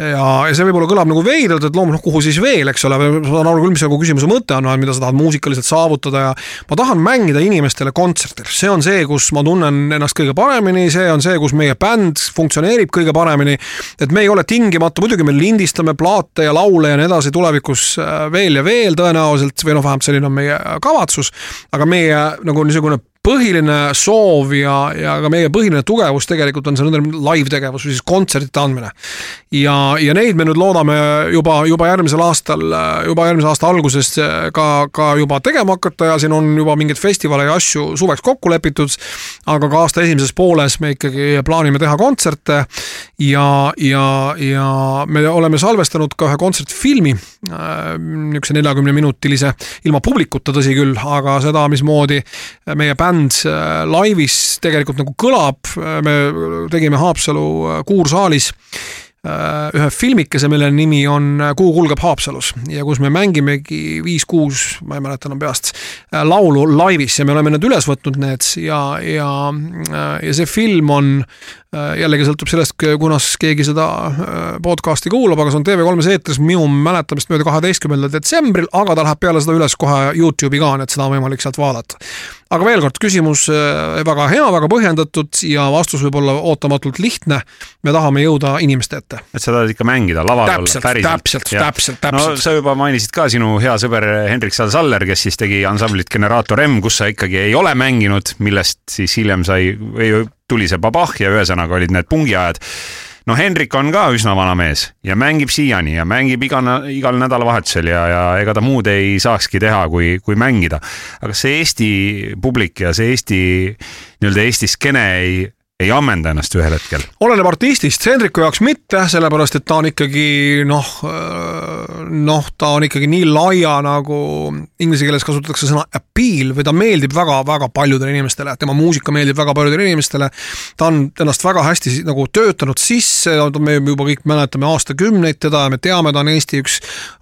[SPEAKER 3] ja, ja see võib-olla kõlab nagu veidralt, et loomulikult, kuhu siis veel, eks ole, ma saan aru küll, mis nagu küsimuse mõte on, mida sa tahad muusikaliselt saavutada ja ma tahan mängida inimestele kontsertil, see on see, kus ma tunnen ennast kõige paremini, see on see, kus meie bänd funktsioneerib kõige paremini. et me ei ole tingimata, muidugi me lindistame plaate ja laule ja nii edasi tulevikus äh, veel ja veel tõenäoliselt või noh, vähemalt selline on meie kavatsus. aga meie nagu niisugune põhiline soov ja, ja ka meie põhiline tugevus tegelikult on see nõndanimetatud live tegevus või siis kontsertide andmine. ja, ja neid me nüüd loodame juba, juba järgmisel aastal, juba järgmise aasta alguses ka, ka juba tegema hakata ja siin on juba mingeid festivale ja asju suveks kokku lepitud. aga ka aasta esimeses pooles me ikkagi plaanime teha kontserte ja, ja, ja me oleme salvestanud ka ühe kontsertfilmi, niisuguse neljakümne minutilise, ilma publikuta, tõsi küll, aga seda, mismoodi meie bänd äh, laivis tegelikult nagu kõlab, me tegime Haapsalu äh, kuursaalis äh, ühe filmikese, mille nimi on Kuu kulgeb Haapsalus. Ja kus me mängimegi viis-kuus, ma ei mäleta enam peast, laulu laivis ja me oleme need üles võtnud, need ja, ja, ja see film on jällegi sõltub sellest, kunas keegi seda podcast'i kuulab, aga see on TV3-s eetris minu mäletamist mööda kaheteistkümnendal detsembril, aga ta läheb peale seda üles kohe Youtube'i ka, nii et seda on võimalik sealt vaadata aga veel kord, küsimus äh, väga hea, väga põhjendatud ja vastus võib olla ootamatult lihtne. me tahame jõuda inimeste ette.
[SPEAKER 2] et sa tahad ikka mängida, laval
[SPEAKER 3] olla, päriselt. täpselt, täpselt, täpselt.
[SPEAKER 2] no sa juba mainisid ka sinu hea sõber Hendrik Sal-Saller, kes siis tegi ansamblit Generaator M, kus sa ikkagi ei ole mänginud, millest siis hiljem sai või tuli see Babah ja ühesõnaga olid need pungiajad no Hendrik on ka üsna vana mees ja mängib siiani ja mängib iga, igal nädalavahetusel ja, ja ega ta muud ei saakski teha, kui, kui mängida. aga see Eesti publik ja see Eesti, nii-öelda Eesti skeene ei ei ammenda ennast ühel hetkel?
[SPEAKER 3] oleneb artistist, Hendriku jaoks mitte, sellepärast et ta on ikkagi noh, noh, ta on ikkagi nii laia nagu inglise keeles kasutatakse sõna appeal või ta meeldib väga-väga paljudele inimestele, tema muusika meeldib väga paljudele inimestele. ta on ennast väga hästi nagu töötanud sisse, me juba kõik mäletame aastakümneid teda ja me teame, ta on Eesti üks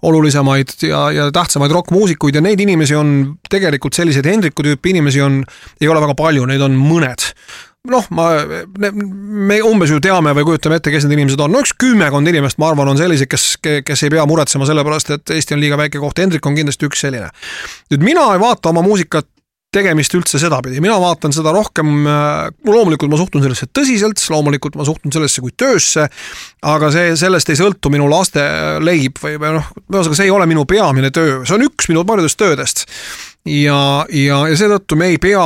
[SPEAKER 3] olulisemaid ja, ja tähtsamaid rokkmuusikuid ja neid inimesi on tegelikult selliseid Hendriku tüüpi inimesi on, ei ole väga palju, neid on mõned noh, ma, me umbes ju teame või kujutame ette, kes need inimesed on, no üks kümmekond inimest, ma arvan, on selliseid, kes, kes ei pea muretsema selle pärast, et Eesti on liiga väike koht, Hendrik on kindlasti üks selline. nüüd mina ei vaata oma muusikat tegemist üldse sedapidi, mina vaatan seda rohkem, loomulikult ma suhtun sellesse tõsiselt, loomulikult ma suhtun sellesse kui töösse, aga see, sellest ei sõltu minu laste leib või, või noh, ühesõnaga see ei ole minu peamine töö, see on üks minu paljudest töödest ja, ja, ja seetõttu me ei pea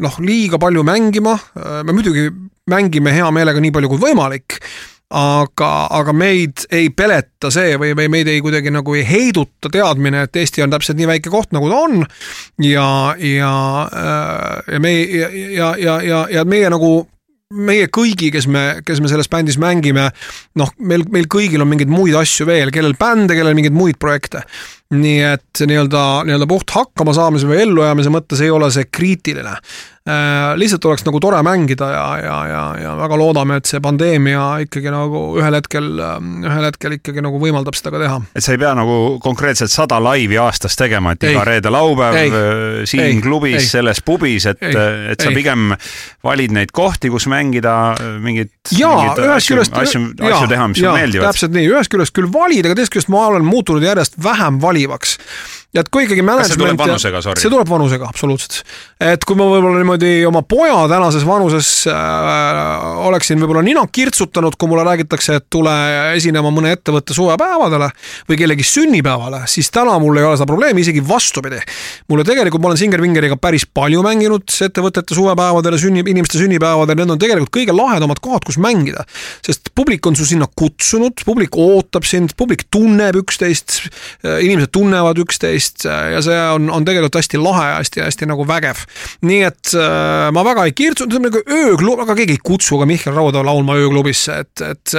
[SPEAKER 3] noh, liiga palju mängima, me muidugi mängime hea meelega nii palju kui võimalik, aga, aga meid ei peleta see või, või meid ei kuidagi nagu ei heiduta teadmine, et Eesti on täpselt nii väike koht, nagu ta on. ja, ja, ja me ja, ja, ja, ja, ja meie nagu meie kõigi, kes me, kes me selles bändis mängime, noh, meil, meil kõigil on mingeid muid asju veel, kellel bände, kellel mingeid muid projekte. Nii et nii-öelda, nii-öelda puht hakkamasaamise või ellujäämise mõttes ei ole see kriitiline lihtsalt oleks nagu tore mängida ja, ja, ja, ja väga loodame, et see pandeemia ikkagi nagu ühel hetkel, ähm, ühel hetkel ikkagi nagu võimaldab seda ka teha.
[SPEAKER 2] et sa ei pea nagu konkreetselt sada laivi aastas tegema, et iga reede-laupäev äh, siin ei, klubis, selles pubis, et, et sa ei. pigem valid neid kohti, kus mängida äh, mingeid, mingeid asju, asju, asju teha, mis sulle meeldivad.
[SPEAKER 3] täpselt nii, ühest küljest küll valida, aga teisest küljest ma olen muutunud järjest vähem valivaks ja et kui ikkagi management.
[SPEAKER 2] see tuleb vanusega, sorry?
[SPEAKER 3] see tuleb vanusega, absoluutselt. et kui ma võib-olla niimoodi oma poja tänases vanuses äh, oleksin võib-olla nina kirtsutanud, kui mulle räägitakse, et tule esinema mõne ettevõtte suvepäevadele või kellegi sünnipäevale, siis täna mul ei ole seda probleemi, isegi vastupidi. mulle tegelikult, ma olen Singer Vingeriga päris palju mänginud ettevõtete suvepäevadele, sünni, inimeste sünnipäevadel, need on tegelikult kõige lahedamad kohad, kus mängida. sest publik on su sinna kutsunud, publik ootab sind, publik tunneb üksteist, inimesed tunnevad üksteist teist ja see on, on tegelikult hästi lahe ja hästi-hästi nagu vägev. nii et äh, ma väga ei kirtsu, ütleme nagu ööklub, aga keegi ei kutsu ka Mihkel Rauda laulma ööklubisse, et, et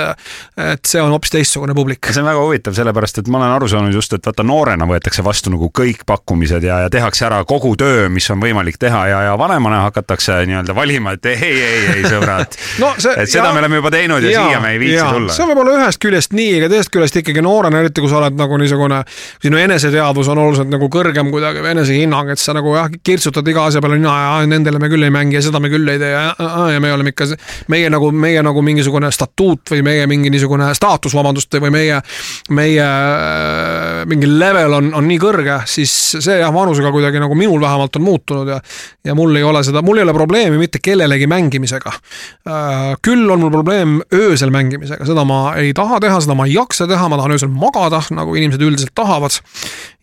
[SPEAKER 3] et see on hoopis teistsugune publik.
[SPEAKER 2] see on väga huvitav, sellepärast et ma olen aru saanud just, et vaata noorena võetakse vastu nagu kõik pakkumised ja, ja tehakse ära kogu töö, mis on võimalik teha ja, ja vanemana hakatakse nii-öelda valima, et ei, ei, ei sõbrad no, see, et seda ja, me oleme juba teinud ja, ja siia me ei viitsi ja, tulla.
[SPEAKER 3] see võib olla ühest küljest nii, aga teisest küljest ikkagi noorena, eriti kui sa oled nagu niisugune, sinu eneseteadvus on oluliselt oluliselt nagu kõrgem kuidagi või enesehinnang, et sa nagu jah, kirtsutad iga asja peale nina ja nendele me küll ei mängi ja seda me küll ei tee ja, ja me oleme ikka, meie nagu, meie nagu mingisugune statuut või meie mingi niisugune staatus, vabandust, või meie, meie mingi level on, on nii kõrge, siis see jah, vanusega kuidagi nagu minul vähemalt on muutunud ja ja mul ei ole seda, mul ei ole probleemi mitte kellelegi mängimisega. küll on mul probleem öösel mängimisega, seda ma ei taha teha, seda ma ei jaksa teha, ma tahan öösel magada, nagu inimesed üldiselt tahavad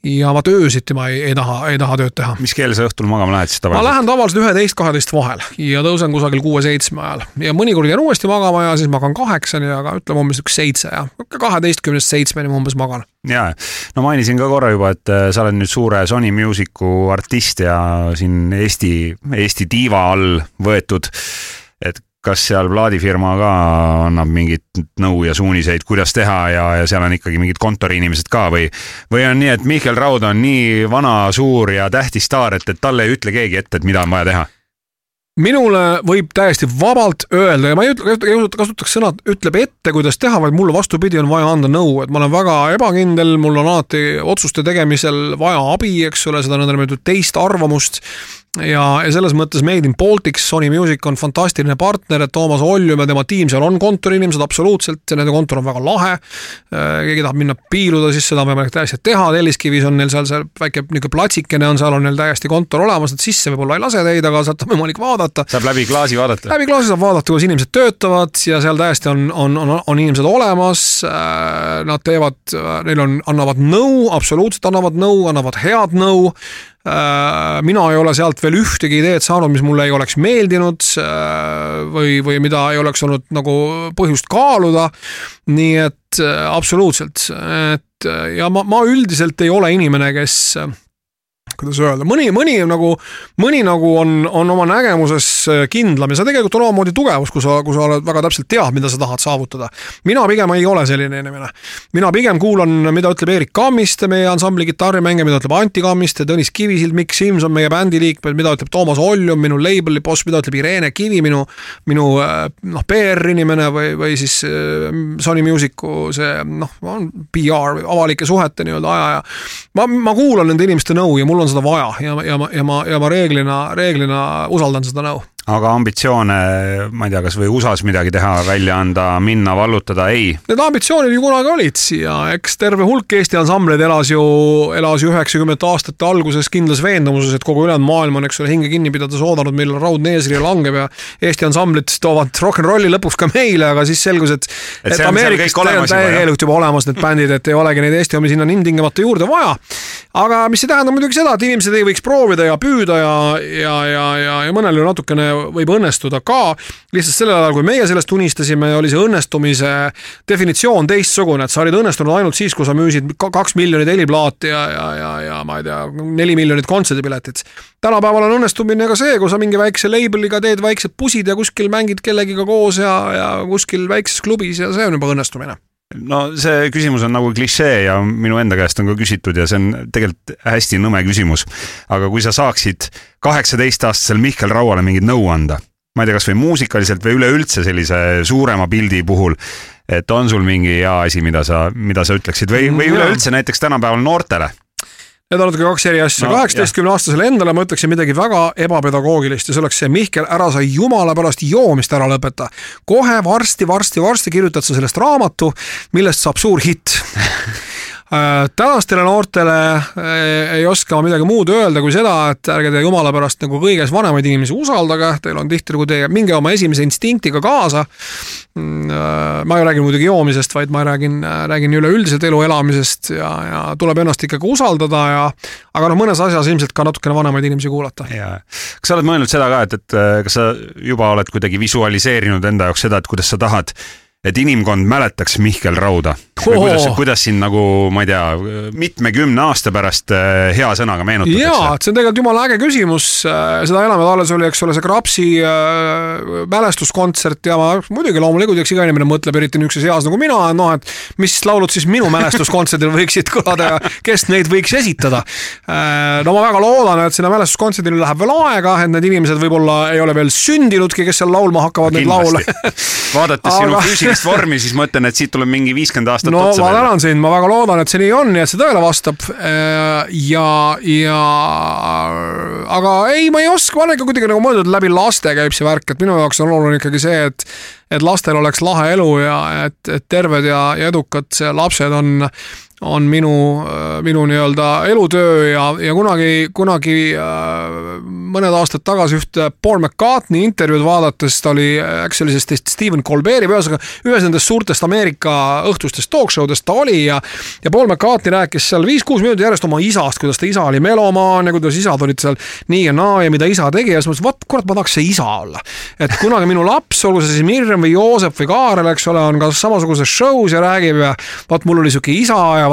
[SPEAKER 3] ja vaat öösiti ma ei, ei taha, ei taha tööd teha.
[SPEAKER 2] mis kell sa õhtul magama lähed siis
[SPEAKER 3] tavaliselt? ma lähen tavaliselt üheteist, kaheteist vahel ja tõusen kusagil kuue-seitsme ajal ja mõnikord jään uuesti magama ja siis magan kaheksani, aga ütleme umbes üks seitse ja kaheteistkümnest seitsmeni ma umbes magan.
[SPEAKER 2] ja, no mainisin ka korra juba, et äh, sa oled nüüd suure Sony Music'u artist ja siin Eesti, Eesti tiiva all võetud et kas seal plaadifirma ka annab mingit nõu ja suuniseid, kuidas teha ja, ja seal on ikkagi mingid kontoriinimesed ka või, või on nii, et Mihkel Raud on nii vana, suur ja tähtis staar, et, et talle ei ütle keegi ette, et mida on vaja teha?
[SPEAKER 3] minule võib täiesti vabalt öelda ja ma ei ütle, kasutaks sõna ütleb ette, kuidas teha, vaid mulle vastupidi on vaja anda nõu, et ma olen väga ebakindel, mul on alati otsuste tegemisel vaja abi, eks ole, seda nõndanimetatud teist arvamust ja, ja selles mõttes Made in Baltics, Sony Music on fantastiline partner, et Toomas Oljum ja tema tiim seal on kontoriinimesed, absoluutselt, nende kontor on väga lahe. Äh, keegi tahab minna piiluda, siis seda on võimalik täiesti teha, Telliskivis on neil seal see väike niisugune platsikene on, seal on neil täiesti kontor olemas, et sisse võib-olla ei lase teid, aga sealt on võimalik vaadata.
[SPEAKER 2] saab läbi klaasi vaadata?
[SPEAKER 3] läbi klaasi saab vaadata, kuidas inimesed töötavad ja seal täiesti on, on, on, on inimesed olemas. Äh, nad teevad, neil on, annavad nõu, absoluutselt annavad nõu, annavad head nõu Äh, mina ei ole sealt veel ühtegi ideed saanud, mis mulle ei oleks meeldinud äh, või, või mida ei oleks olnud nagu põhjust kaaluda. nii et äh, absoluutselt, et ja ma, ma üldiselt ei ole inimene, kes kuidas öelda, mõni, mõni nagu, mõni nagu on, on oma nägemuses äh, kindlam ja see tegelikult on omamoodi tugevus, kui sa, kui sa oled väga täpselt tead, mida sa tahad saavutada. mina pigem ei ole selline inimene. mina pigem kuulan, mida ütleb Erik Kammiste, meie ansambli kitarrimängija, mida ütleb Anti Kammiste, Tõnis Kivisild, Mikk Simson, meie bändi liikmed, mida ütleb Toomas Oljum, minu label'i boss, mida ütleb Irene Kivi, minu, minu äh, noh, PR-inimene või, või siis äh, Sony Music'u see noh, PR, avalike suhete nii-öelda ajaja. ma, ma kuulan nende inimeste nõu ja mul on seda vaja ja, ja ma, ja ma, ja ma reeglina, reeglina usaldan seda nõu
[SPEAKER 2] aga ambitsioone, ma ei tea, kas või USA-s midagi teha, välja anda, minna, vallutada, ei?
[SPEAKER 3] Need ambitsioonid ju kunagi olid ja eks terve hulk Eesti ansambleid elas ju, elas ju üheksakümnendate aastate alguses kindlas veendumuses, et kogu ülejäänud maailm on, eks ole, hinge kinni pidades oodanud, millal raudne eesriie langeb ja Eesti ansamblid toovad rock n rolli lõpuks ka meile, aga siis selgus, et et, et Ameerikas täielikult juba olemas need bändid, et ei olegi neid Eesti omi sinna ilmtingimata juurde vaja. aga mis ei tähenda muidugi seda, et inimesed ei võiks proovida ja püüda ja, ja, ja, ja, ja mõnel ju natukene võib õnnestuda ka. lihtsalt sellel ajal, kui meie sellest unistasime, oli see õnnestumise definitsioon teistsugune, et sa olid õnnestunud ainult siis, kui sa müüsid kaks miljonit heliplaati ja, ja, ja, ja ma ei tea, neli miljonit kontserdipiletit. tänapäeval on õnnestumine ka see, kui sa mingi väikse label'iga teed väiksed pusid ja kuskil mängid kellegiga koos ja, ja kuskil väikses klubis ja see on juba õnnestumine
[SPEAKER 2] no see küsimus on nagu klišee ja minu enda käest on ka küsitud ja see on tegelikult hästi nõme küsimus. aga kui sa saaksid kaheksateistaastasel Mihkel Rauale mingit nõu anda, ma ei tea, kasvõi muusikaliselt või üleüldse sellise suurema pildi puhul, et on sul mingi hea asi, mida sa, mida sa ütleksid või, või mm, üleüldse näiteks tänapäeval noortele
[SPEAKER 3] Need on natuke kaks eri asja no,. kaheksateistkümne aastasele endale ma ütleksin midagi väga ebapedagoogilist ja see oleks see Mihkel, ära sa jumala pärast joomist ära lõpeta. kohe varsti, varsti, varsti kirjutad sa sellest raamatu, millest saab suur hitt tänastele noortele äh, ei oska ma midagi muud öelda kui seda, et ärge te jumala pärast nagu kõiges vanemaid inimesi usaldage, teil on tihtilugu teie, minge oma esimese instinktiga kaasa. Mm, äh, ma ei räägi muidugi joomisest, vaid ma räägin, räägin üleüldiselt elu elamisest ja, ja tuleb ennast ikkagi usaldada ja aga noh, mõnes asjas ilmselt ka natukene vanemaid inimesi kuulata.
[SPEAKER 2] kas sa oled mõelnud seda ka, et, et kas sa juba oled kuidagi visualiseerinud enda jaoks seda, et kuidas sa tahad et inimkond mäletaks Mihkel Rauda või kuidas, kuidas siin nagu, ma ei tea, mitmekümne aasta pärast äh, hea sõnaga meenutatakse?
[SPEAKER 3] jaa, et see on tegelikult jumala äge küsimus, äh, seda enam, et alles oli, eks ole, see Krapsi äh, mälestuskontsert ja ma muidugi loomulikult, eks iga inimene mõtleb, eriti niisuguses eas nagu mina, noh, et mis laulud siis minu mälestuskontserdil võiksid kõlada ja kes neid võiks esitada. no ma väga loodan, et sinna mälestuskontserdile läheb veel aega, et need inimesed võib-olla ei ole veel sündinudki, kes seal laulma hakkavad neid laule
[SPEAKER 2] vaadates sinu füüsilist vormi, siis ma ütlen, et siit tuleb mingi viiskümmend aastat
[SPEAKER 3] no, otsa. ma tänan sind, ma väga loodan, et see nii on ja et see tõele vastab. Äh, ja, ja aga ei, ma ei oska, ma olen ikka kuidagi nagu mõeldud, läbi laste käib see värk, et minu jaoks on oluline ikkagi see, et et lastel oleks lahe elu ja et, et terved ja, ja edukad lapsed on on minu, minu nii-öelda elutöö ja, ja kunagi, kunagi äh, mõned aastad tagasi ühte Paul McCartney intervjuud vaadates, ta oli, eks see oli siis Stephen Colbert'i või ühesõnaga ühes nendest suurtest Ameerika õhtustest talk show dest ta oli ja ja Paul McCartney rääkis seal viis-kuus minutit järjest oma isast, kuidas ta isa oli melomaan ja kuidas isad olid seal nii ja naa ja mida isa tegi ja siis mõtlesin, vot kurat, ma tahaks see isa olla. et kunagi minu laps, olgu see siis Mirjam või Joosep või Kaarel, eks ole, on ka samasuguses show's ja räägib ja vot mul oli sihuke isa ja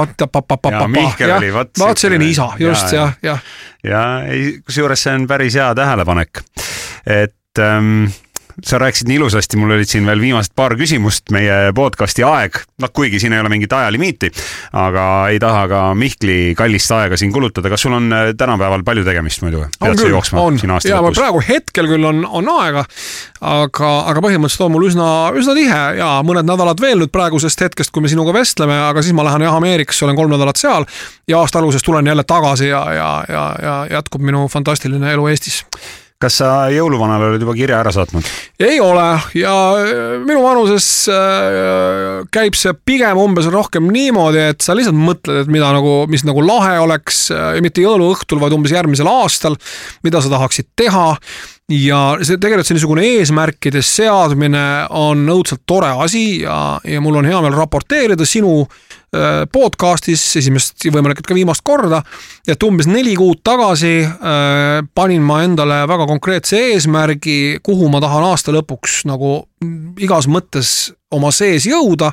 [SPEAKER 3] vot.
[SPEAKER 2] vot
[SPEAKER 3] selline isa, just jah, jah.
[SPEAKER 2] ja, ja, ja kusjuures see on päris hea tähelepanek, et ähm, sa rääkisid nii ilusasti, mul olid siin veel viimased paar küsimust, meie podcast'i aeg, noh kuigi siin ei ole mingit ajalimiiti, aga ei taha ka Mihkli kallist aega siin kulutada. kas sul on äh, tänapäeval palju tegemist muidu?
[SPEAKER 3] sa jooksma on. aasta lõpus? praegu hetkel küll on, on aega, aga, aga põhimõtteliselt on mul üsna, üsna tihe ja mõned nädalad veel nüüd praegusest hetkest, kui me sinuga vestleme, aga siis ma lähen jah Ameerikasse, olen kolm nädalat seal ja aasta alguses tulen jälle tagasi ja, ja, ja, ja jätkub minu fantastiline elu Eestis
[SPEAKER 2] kas sa jõuluvanale oled juba kirja ära saatnud?
[SPEAKER 3] ei ole ja äh, minu vanuses äh, käib see pigem umbes rohkem niimoodi, et sa lihtsalt mõtled, et mida nagu, mis nagu lahe oleks, äh, mitte jõuluõhtul, vaid umbes järgmisel aastal, mida sa tahaksid teha ja see tegelikult see niisugune eesmärkide seadmine on õudselt tore asi ja, ja mul on hea meel raporteerida sinu äh, podcast'is esimest ja võimalik, et ka viimast korda. et umbes neli kuud tagasi äh, panin ma endale väga konkreetse eesmärgi, kuhu ma tahan aasta lõpuks nagu igas mõttes oma sees jõuda.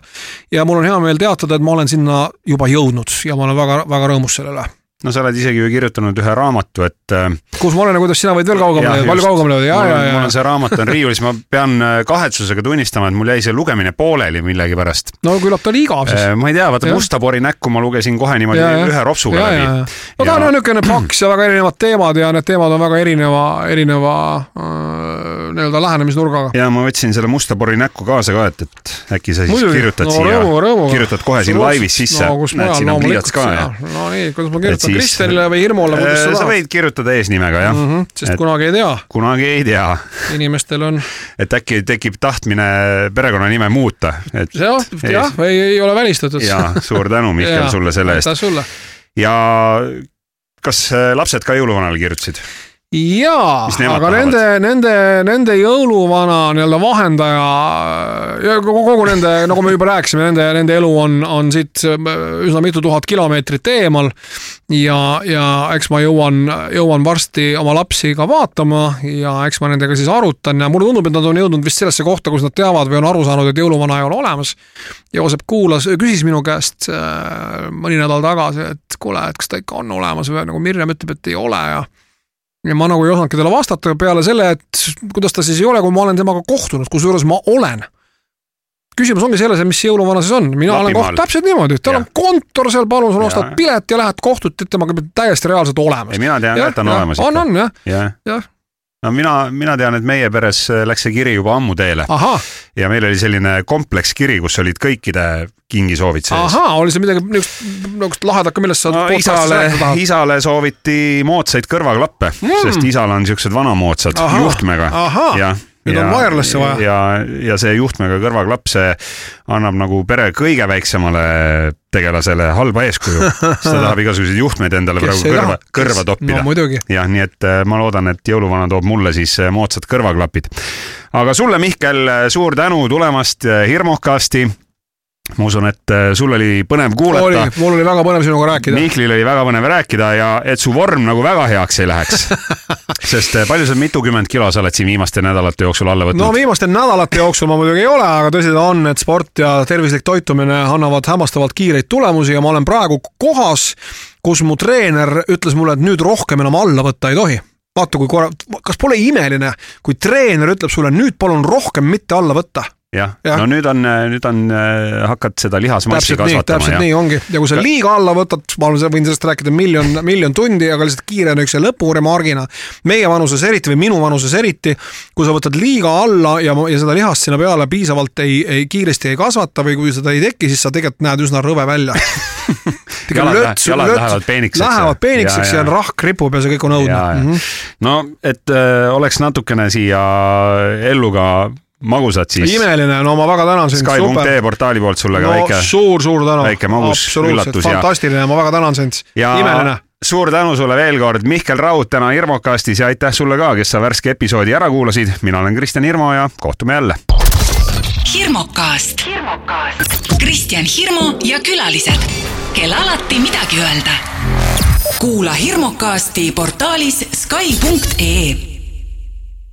[SPEAKER 3] ja mul on hea meel teatada, et ma olen sinna juba jõudnud ja ma olen väga, väga rõõmus selle üle
[SPEAKER 2] no sa oled isegi ju kirjutanud ühe raamatu, et. Äh,
[SPEAKER 3] kus ma olen ja kuidas sina võid veel kaugemale, palju kaugemale jõuda, ja, ja, ja.
[SPEAKER 2] mul on see raamat on riiulis, ma pean äh, kahetsusega tunnistama, et mul jäi see lugemine pooleli millegipärast.
[SPEAKER 3] no küllap ta oli igav siis.
[SPEAKER 2] Äh, ma ei tea, vaata Musta pori näkku ma lugesin kohe niimoodi ja, ja. ühe ropsuga läbi.
[SPEAKER 3] no ta on niisugune paks ja väga erinevad teemad ja need teemad on väga erineva, erineva äh, nii-öelda lähenemisnurgaga.
[SPEAKER 2] ja ma võtsin selle Musta pori näkku kaasa ka, et, et äkki sa siis Muidugi. kirjutad no, siia, kirjutad kohe siin laivis sisse
[SPEAKER 3] no,. näed, siin on pliiats ka ja. no nii, kuidas ma kirjutan siis... Kristelile või Hirmule, kuidas
[SPEAKER 2] sa tahad. sa võid kirjutada eesnimega jah mm.
[SPEAKER 3] -hmm, sest et kunagi ei tea.
[SPEAKER 2] kunagi ei tea.
[SPEAKER 3] inimestel on.
[SPEAKER 2] et äkki tekib tahtmine perekonnanime muuta, et.
[SPEAKER 3] jah, jah, ei, ei ole välistatud.
[SPEAKER 2] ja suur tänu, Mihkel, sulle selle eest.
[SPEAKER 3] aitäh sulle.
[SPEAKER 2] ja kas äh, lapsed ka jõuluvanale kirjutasid?
[SPEAKER 3] Jaa aga nende, nende, nende jõuluvana nii-öelda vahendaja ja kogu, nende, nagu me juba rääkisime, nende, nende elu on, on siit üsna mitu tuhat kilomeetrit eemal. ja, ja eks ma jõuan, jõuan varsti oma lapsi ka vaatama ja eks ma nendega siis arutan ja mulle tundub, et nad on jõudnud vist sellesse kohta, kus nad teavad või on aru saanud, et jõuluvana ei ole olemas. Joosep kuulas, küsis minu käest äh, mõni nädal tagasi, et kuule, et kas ta ikka on olemas või nagu Mirjam ütleb, et ei ole ja ja ma nagu ei osanudki talle vastata peale selle, et kuidas ta siis ei ole, kui ma olen temaga kohtunud, kusjuures ma olen. küsimus ongi selles, et mis jõuluvana siis on, mina olen
[SPEAKER 2] Lapimaal.
[SPEAKER 3] koht-, täpselt niimoodi, tal on kontor seal, palun,
[SPEAKER 2] Jaa.
[SPEAKER 3] ostad pilet ja lähed kohtud, teed temaga täiesti reaalselt olemas.
[SPEAKER 2] Ei, mina tean ka, et ta on olemas
[SPEAKER 3] on, on jah,
[SPEAKER 2] jah,
[SPEAKER 3] jah,
[SPEAKER 2] no mina, mina tean, et meie peres läks see kiri juba ammu teele ja meil oli selline komplekskiri, kus olid kõikide kingisoovid sees.
[SPEAKER 3] ahaa, oli see midagi niisugust, niisugust lahedat ka, millest sa
[SPEAKER 2] no isale isale sooviti moodsaid kõrvaklappe mm., sest isal on siuksed vanamoodsad
[SPEAKER 3] Ahah,
[SPEAKER 2] juhtmega. jah,
[SPEAKER 3] Nüüd on wireless'i vaja.
[SPEAKER 2] ja, ja see juhtmega kõrvaklapp, see annab nagu pere kõige väiksemale tegelasele halba eeskuju, sest ta tahab igasuguseid juhtmeid endale
[SPEAKER 3] Kes
[SPEAKER 2] praegu kõrva kõrva toppida
[SPEAKER 3] no
[SPEAKER 2] jah, nii et äh, ma loodan, et jõuluvana toob mulle siis äh, moodsad kõrvaklapid. aga sulle, Mihkel, suur tänu tulemast äh, Hirmuhkasti. Ma usun, et äh, sul oli põnev kuulata.,
[SPEAKER 3] mul oli väga põnev sinuga rääkida.
[SPEAKER 2] Mihklil oli väga põnev rääkida ja et su vorm nagu väga heaks ei läheks. sest eh, palju sa mitukümmend kilo sa oled siin viimaste nädalate jooksul alla võtnud no,?
[SPEAKER 3] viimaste nädalate jooksul ma muidugi ei ole, aga tõsi ta on, et sport ja tervislik toitumine annavad hämmastavalt kiireid tulemusi ja ma olen praegu kohas, kus mu treener ütles mulle, et nüüd rohkem enam alla võtta ei tohi. vaata, kui korra, kas pole imeline, kui treener ütleb sulle nüüd palun rohkem mitte alla võtta.
[SPEAKER 2] Jah ja., no nüüd on, nüüd on, hakkad seda lihasmassi kasvatama
[SPEAKER 3] täpselt
[SPEAKER 2] ja
[SPEAKER 3] nii ongi ja kui sa liiga alla võtad, ma võin sellest rääkida miljon, miljon tundi, aga lihtsalt kiire niisuguse lõpuremargina. meie vanuses eriti või minu vanuses eriti, kui sa võtad liiga alla ja, ja seda lihast sinna peale piisavalt ei, ei, kiiresti ei kasvata või kui seda ei teki, siis sa tegelikult näed üsna rõve välja.
[SPEAKER 2] Jalad lähe- jalad lähevad peenikseks
[SPEAKER 3] Lähevad peenikseks
[SPEAKER 2] ja-
[SPEAKER 3] ja,
[SPEAKER 2] ja-
[SPEAKER 3] rahk ripub ja see kõik on õudne mm. -hmm.
[SPEAKER 2] no et äh, oleks natukene siia ellu ka magusat, siis
[SPEAKER 3] imeline, no ma väga tänan sind,
[SPEAKER 2] Sky.ee portaali poolt sulle ka
[SPEAKER 3] no
[SPEAKER 2] väike
[SPEAKER 3] suur-suur tänu,
[SPEAKER 2] väike magus üllatus ja-
[SPEAKER 3] fantastiline, ma väga tänan sind,
[SPEAKER 2] ja
[SPEAKER 3] imeline
[SPEAKER 2] suur tänu sulle veel kord, Mihkel Raud täna Hirmukastis ja aitäh sulle ka, kes sa värske episoodi ära kuulasid. mina olen Kristjan Hirmu ja kohtume jälle.
[SPEAKER 1] hirmukast. Kristjan Hirmu ja külalised, kel alati midagi öelda. kuula hirmukasti portaalis Sky.ee